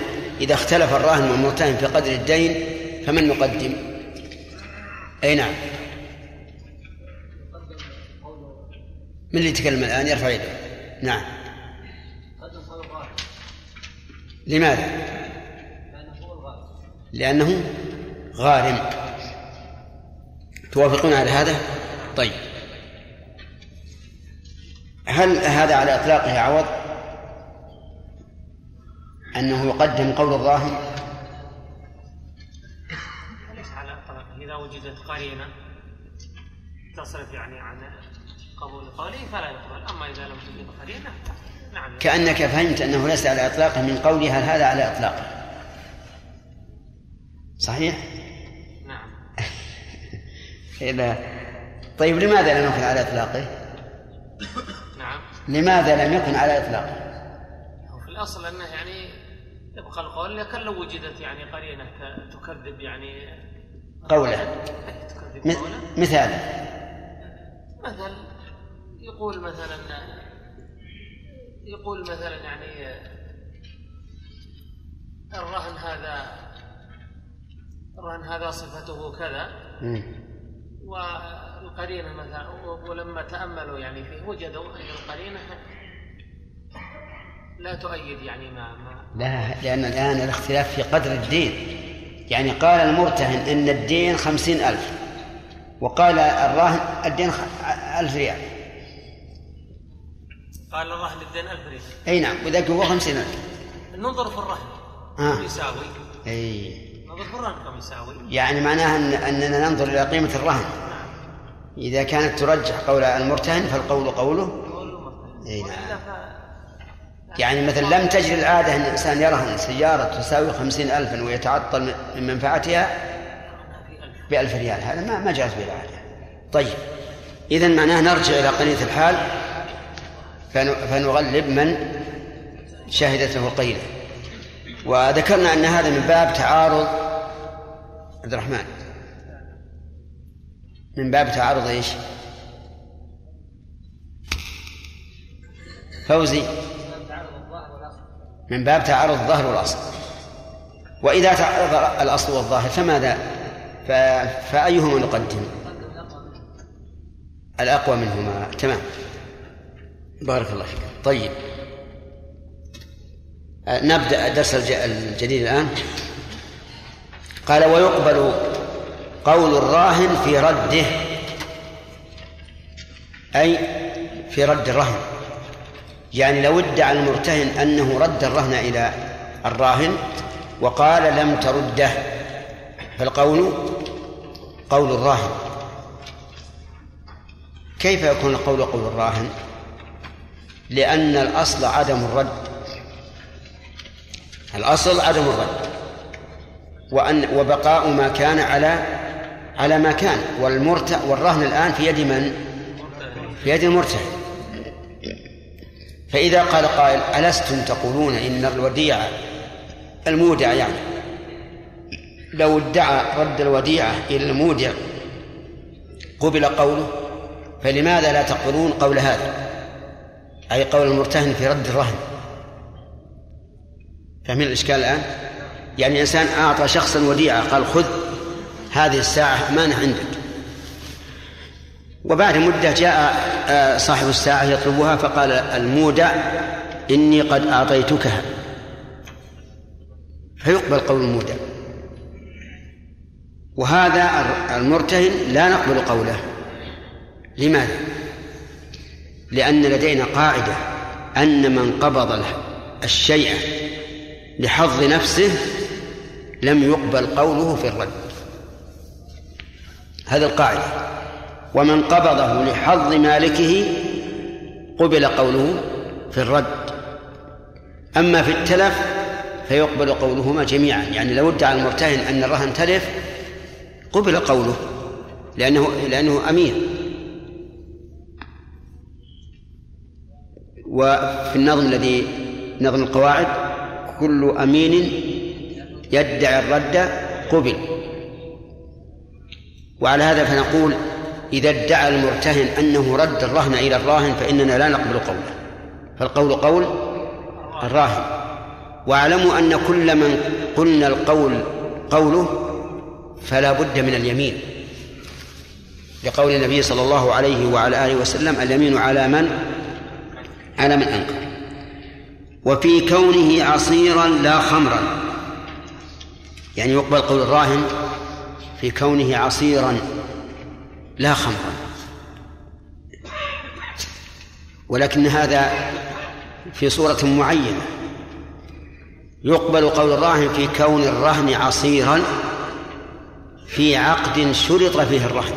إذا اختلف الراهن والمرتهن في قدر الدين فمن نقدم؟ أي نعم من اللي يتكلم الآن يرفع يده نعم لماذا؟ لأنه غارم توافقون على هذا؟ طيب هل هذا على إطلاقه عوض؟ أنه يقدم قول الراهن ليس على اطلاق إذا وجدت قرينة تصرف يعني عن قبول قوله فلا يقبل. أما إذا لم توجد قرينة نعم. كأنك فهمت أنه ليس على إطلاقه من قوله هل هذا على إطلاقه؟ صحيح؟ نعم. إذا طيب لماذا لم يكن على إطلاقه؟ نعم. لماذا لم يكن على إطلاقه؟ الأصل أنه يعني يبقى القول لكن لو وجدت يعني قرينة تكذب يعني. قوله. تكذب قوله. مثال مثل يقول مثلا يقول مثلا يعني الرهن هذا الرهن هذا صفته كذا. والقرينة مثلا ولما تأملوا يعني فيه وجدوا أن القرينة لا تؤيد يعني ما ما لا لأن الآن الاختلاف في قدر الدين. يعني قال المرتهن إن الدين خمسين ألف وقال الراهن الدين ألف ريال. قال الرهن الدين 1000 ريال. أي نعم وذاك هو خمسين ألف. ننظر في الرهن. آه. كم يساوي؟ أي. ننظر في الرهن كم يساوي؟ يعني معناها أن أننا ننظر إلى قيمة الرهن. إذا كانت ترجح قول المرتهن فالقول قوله. أي نعم. وإلا ف- يعني مثلا لم تجري العادة أن الإنسان يرهن سيارة تساوي خمسين ألفا ويتعطل من منفعتها بألف ريال. هذا ما ما جاز به العادة. طيب. إذا معناه نرجع إلى قرينة الحال. فنغلب من شهدته القيلة وذكرنا أن هذا من باب تعارض عبد الرحمن. من باب تعارض إيش؟ فوزي. من باب تعارض الظاهر والأصل. وإذا تعارض الأصل والظاهر فماذا؟ فأيهما نقدم؟ الأقوى منهما. تمام. بارك الله فيك. طيب. نبدأ الدرس الجديد الآن. قال ويقبل قول الراهن في رده. أي في رد الرهن. يعني لو ادعى المرتهن أنه رد الرهن إلى الراهن وقال لم ترده. فالقول قول الراهن. كيف يكون القول قول الراهن؟ لأن الأصل عدم الرد. الأصل عدم الرد. وأن وبقاء ما كان على على ما كان. والمرت والرهن الآن في يد من؟ في يد المرتهن. فإذا قال قائل ألستم تقولون إن الوديعة المودع يعني؟ لو ادعى رد الوديعة إلى المودع قبل قوله فلماذا لا تقولون قول هذا؟ أي قول المرتهن في رد الرهن. فاهمين الإشكال الآن؟ يعني إنسان أعطى شخصا وديعة قال خذ هذه الساعة أمانة عندك. وبعد مدة جاء صاحب الساعة يطلبها فقال المودع إني قد أعطيتكها فيقبل قول المودع. وهذا المرتهن لا نقبل قوله. لماذا؟ لأن لدينا قاعدة أن من قبض الشيء لحظ نفسه لم يقبل قوله في الرد. هذه القاعدة. ومن قبضه لحظ مالكه قبل قوله في الرد. أما في التلف فيقبل قولهما جميعا. يعني لو ادعى المرتهن أن الرهن تلف قبل قوله لأنه لأنه أمين وفي النظم الذي نظم القواعد كل أمين يدعي الرد قبل. وعلى هذا فنقول إذا ادعى المرتهن أنه رد الرهن إلى الراهن فإننا لا نقبل قوله. فالقول قول الراهن. واعلموا أن كل من قلنا القول قوله فلا بد من اليمين. لقول النبي صلى الله عليه وعلى آله وسلم اليمين على من؟ على من أنكر. وفي كونه عصيرا لا خمرا. يعني يقبل قول الراهن في كونه عصيرا لا خمرا. ولكن هذا في صورة معينة. يقبل قول الراهن في كون الرهن عصيرا في عقد شرط فيه الرهن.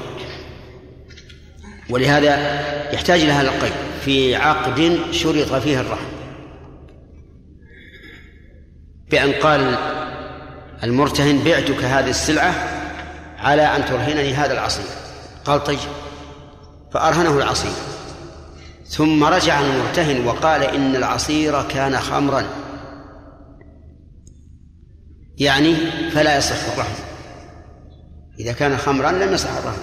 ولهذا يحتاج إلى هذا القيد. في عقد شرط فيه الرهن. بأن قال المرتهن بعتك هذه السلعة على أن ترهنني هذا العصير. قال طيب فأرهنه العصير. ثم رجع المرتهن وقال إن العصير كان خمرا. يعني فلا يصح الرهن. إذا كان خمرا لم يصح الرهن.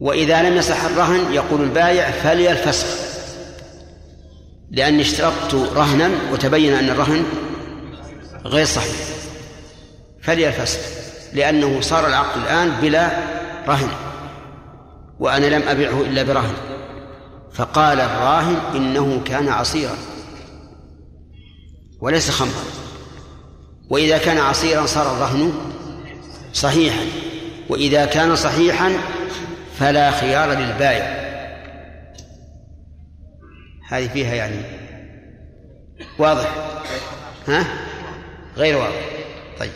وإذا لم يصح الرهن يقول البايع فلي الفسخ لأني اشترطت رهنا وتبين أن الرهن غير صحيح. فلي الفسخ لأنه صار العقد الآن بلا رهن. وأنا لم أبعه إلا برهن. فقال الراهن إنه كان عصيرا. وليس خمرا. وإذا كان عصيرا صار الرهن صحيحا. وإذا كان صحيحا فلا خيار للبائع. هذه فيها يعني واضح. ها؟ غير واضح. طيب.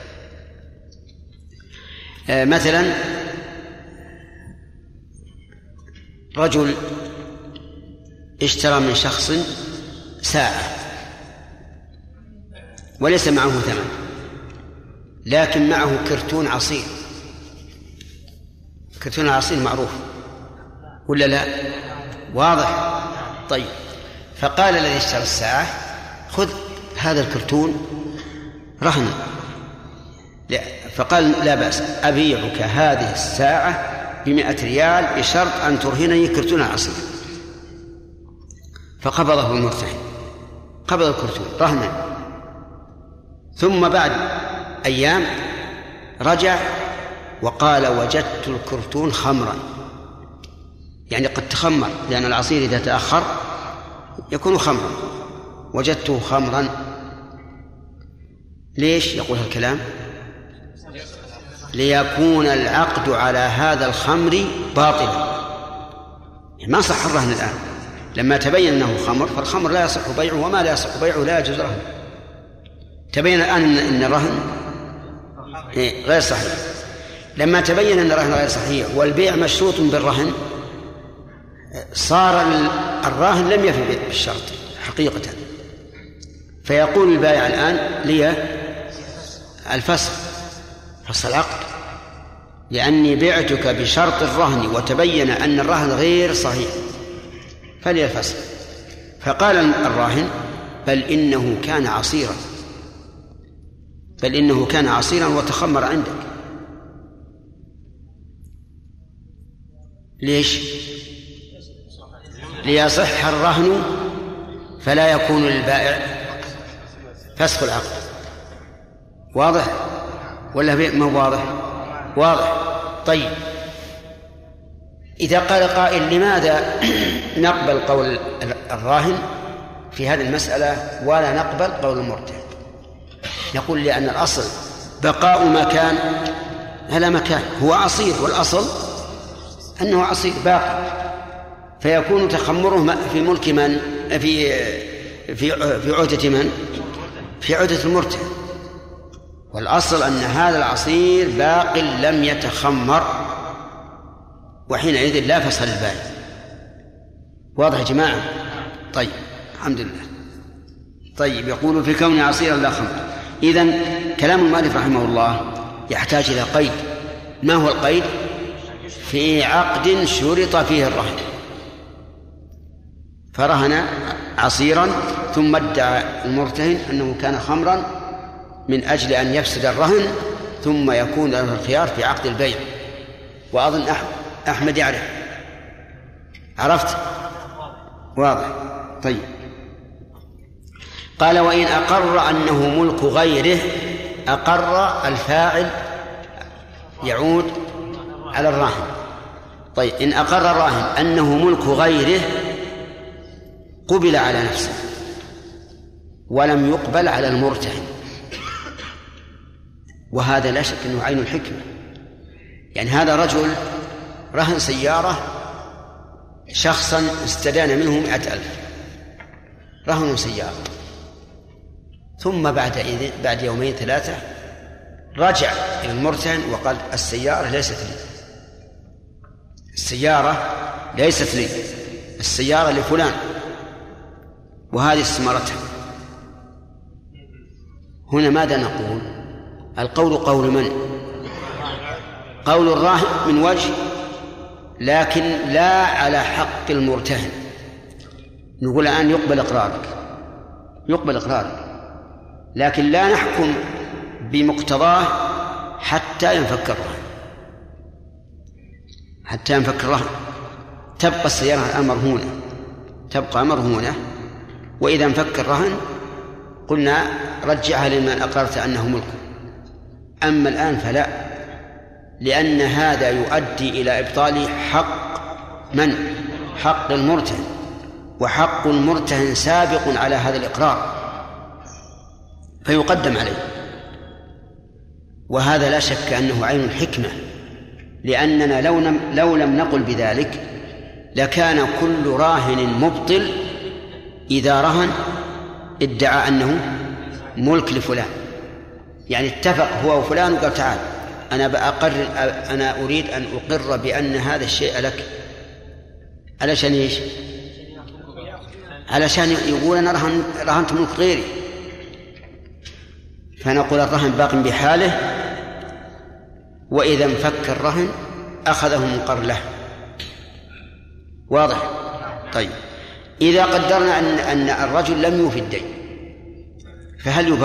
آه مثلا رجل اشترى من شخص ساعة وليس معه ثمن لكن معه كرتون عصير. كرتون العصير معروف ولا لا؟ واضح. طيب فقال الذي اشترى الساعة خذ هذا الكرتون رهنا. فقال لا بأس أبيعك هذه الساعة بمئة ريال بشرط أن ترهنني كرتون العصير فقبضه المرتهن. قبض الكرتون رهنا. ثم بعد أيام رجع وقال وجدت الكرتون خمرا. يعني قد تخمر لأن العصير إذا تأخر يكون خمرا. وجدته خمرا. ليش يقول هالكلام؟ ليكون العقد على هذا الخمر باطلا. ما صح الرهن الآن. لما تبين أنه خمر فالخمر لا يصح بيعه وما لا يصح بيعه لا يجوز رهن تبين الآن أن الرهن إيه، غير صحيح. لما تبين أن الرهن غير صحيح والبيع مشروط بالرهن صار الراهن لم يفي بالشرط حقيقة. فيقول البائع الآن لي الفسخ. فصل العقد. لأني بعتك بشرط الرهن وتبين أن الرهن غير صحيح. فلي الفسخ فقال الراهن بل إنه كان عصيرا. بل إنه كان عصيرا وتخمر عندك. ليش؟ ليصح الرهن فلا يكون للبائع. فسخ العقد. واضح؟ ولا ما واضح؟ واضح. طيب. إذا قال قائل لماذا نقبل قول الراهن في هذه المسألة ولا نقبل قول المرتهن نقول لأن الأصل بقاء ما كان على مكان هو عصير والأصل أنه عصير باقي. فيكون تخمره في ملك من؟ في في في عهدة من؟ في عهدة المرتهن والأصل أن هذا العصير باق لم يتخمر وحينئذ لا فصل البائع واضح يا جماعة؟ طيب الحمد لله. طيب يقول في كون عصيرا لا خمر. إذا كلام المؤلف رحمه الله يحتاج إلى قيد. ما هو القيد؟ في عقد شرط فيه الرهن. فرهن عصيرا ثم ادعى المرتهن أنه كان خمرا من أجل أن يفسد الرهن ثم يكون له الخيار في عقد البيع. وأظن أحمد يعرف. عرفت؟ واضح. طيب. قال وإن أقر أنه ملك غيره أقر الفاعل يعود على الراهن طيب إن أقر الراهن أنه ملك غيره قبل على نفسه ولم يقبل على المرتهن. وهذا لا شك أنه عين الحكمة. يعني هذا رجل رهن سيارة شخصا استدان منه مئة ألف. رهن سيارة. ثم بعد بعد يومين ثلاثة رجع إلى المرتهن وقال السيارة ليست لي. السيارة ليست لي. السيارة لفلان. وهذه استمارتها هنا ماذا نقول؟ القول قول من؟ قول الراهن من وجه لكن لا على حق المرتهن. نقول الآن يقبل إقرارك يقبل إقرارك لكن لا نحكم بمقتضاه حتى ينفك الرهن حتى ينفك الرهن تبقى السيارة الآن مرهونة تبقى مرهونة وإذا انفك الرهن قلنا رجعها لمن أقررت أنه ملك أما الآن فلا لأن هذا يؤدي إلى إبطال حق من؟ حق المرتهن وحق المرتهن سابق على هذا الإقرار فيقدم عليه وهذا لا شك أنه عين الحكمة لأننا لو لم لو لم نقل بذلك لكان كل راهن مبطل إذا رهن ادعى أنه ملك لفلان يعني اتفق هو وفلان وقال تعال أنا بأقر أنا أريد أن أقر بأن هذا الشيء لك. علشان إيش؟ علشان يقول أنا رهن رهنت ملك غيري. فنقول الرهن باق بحاله وإذا انفك الرهن أخذه مقر له. واضح؟ طيب. إذا قدرنا أن أن الرجل لم يوفي الدين فهل يبقى؟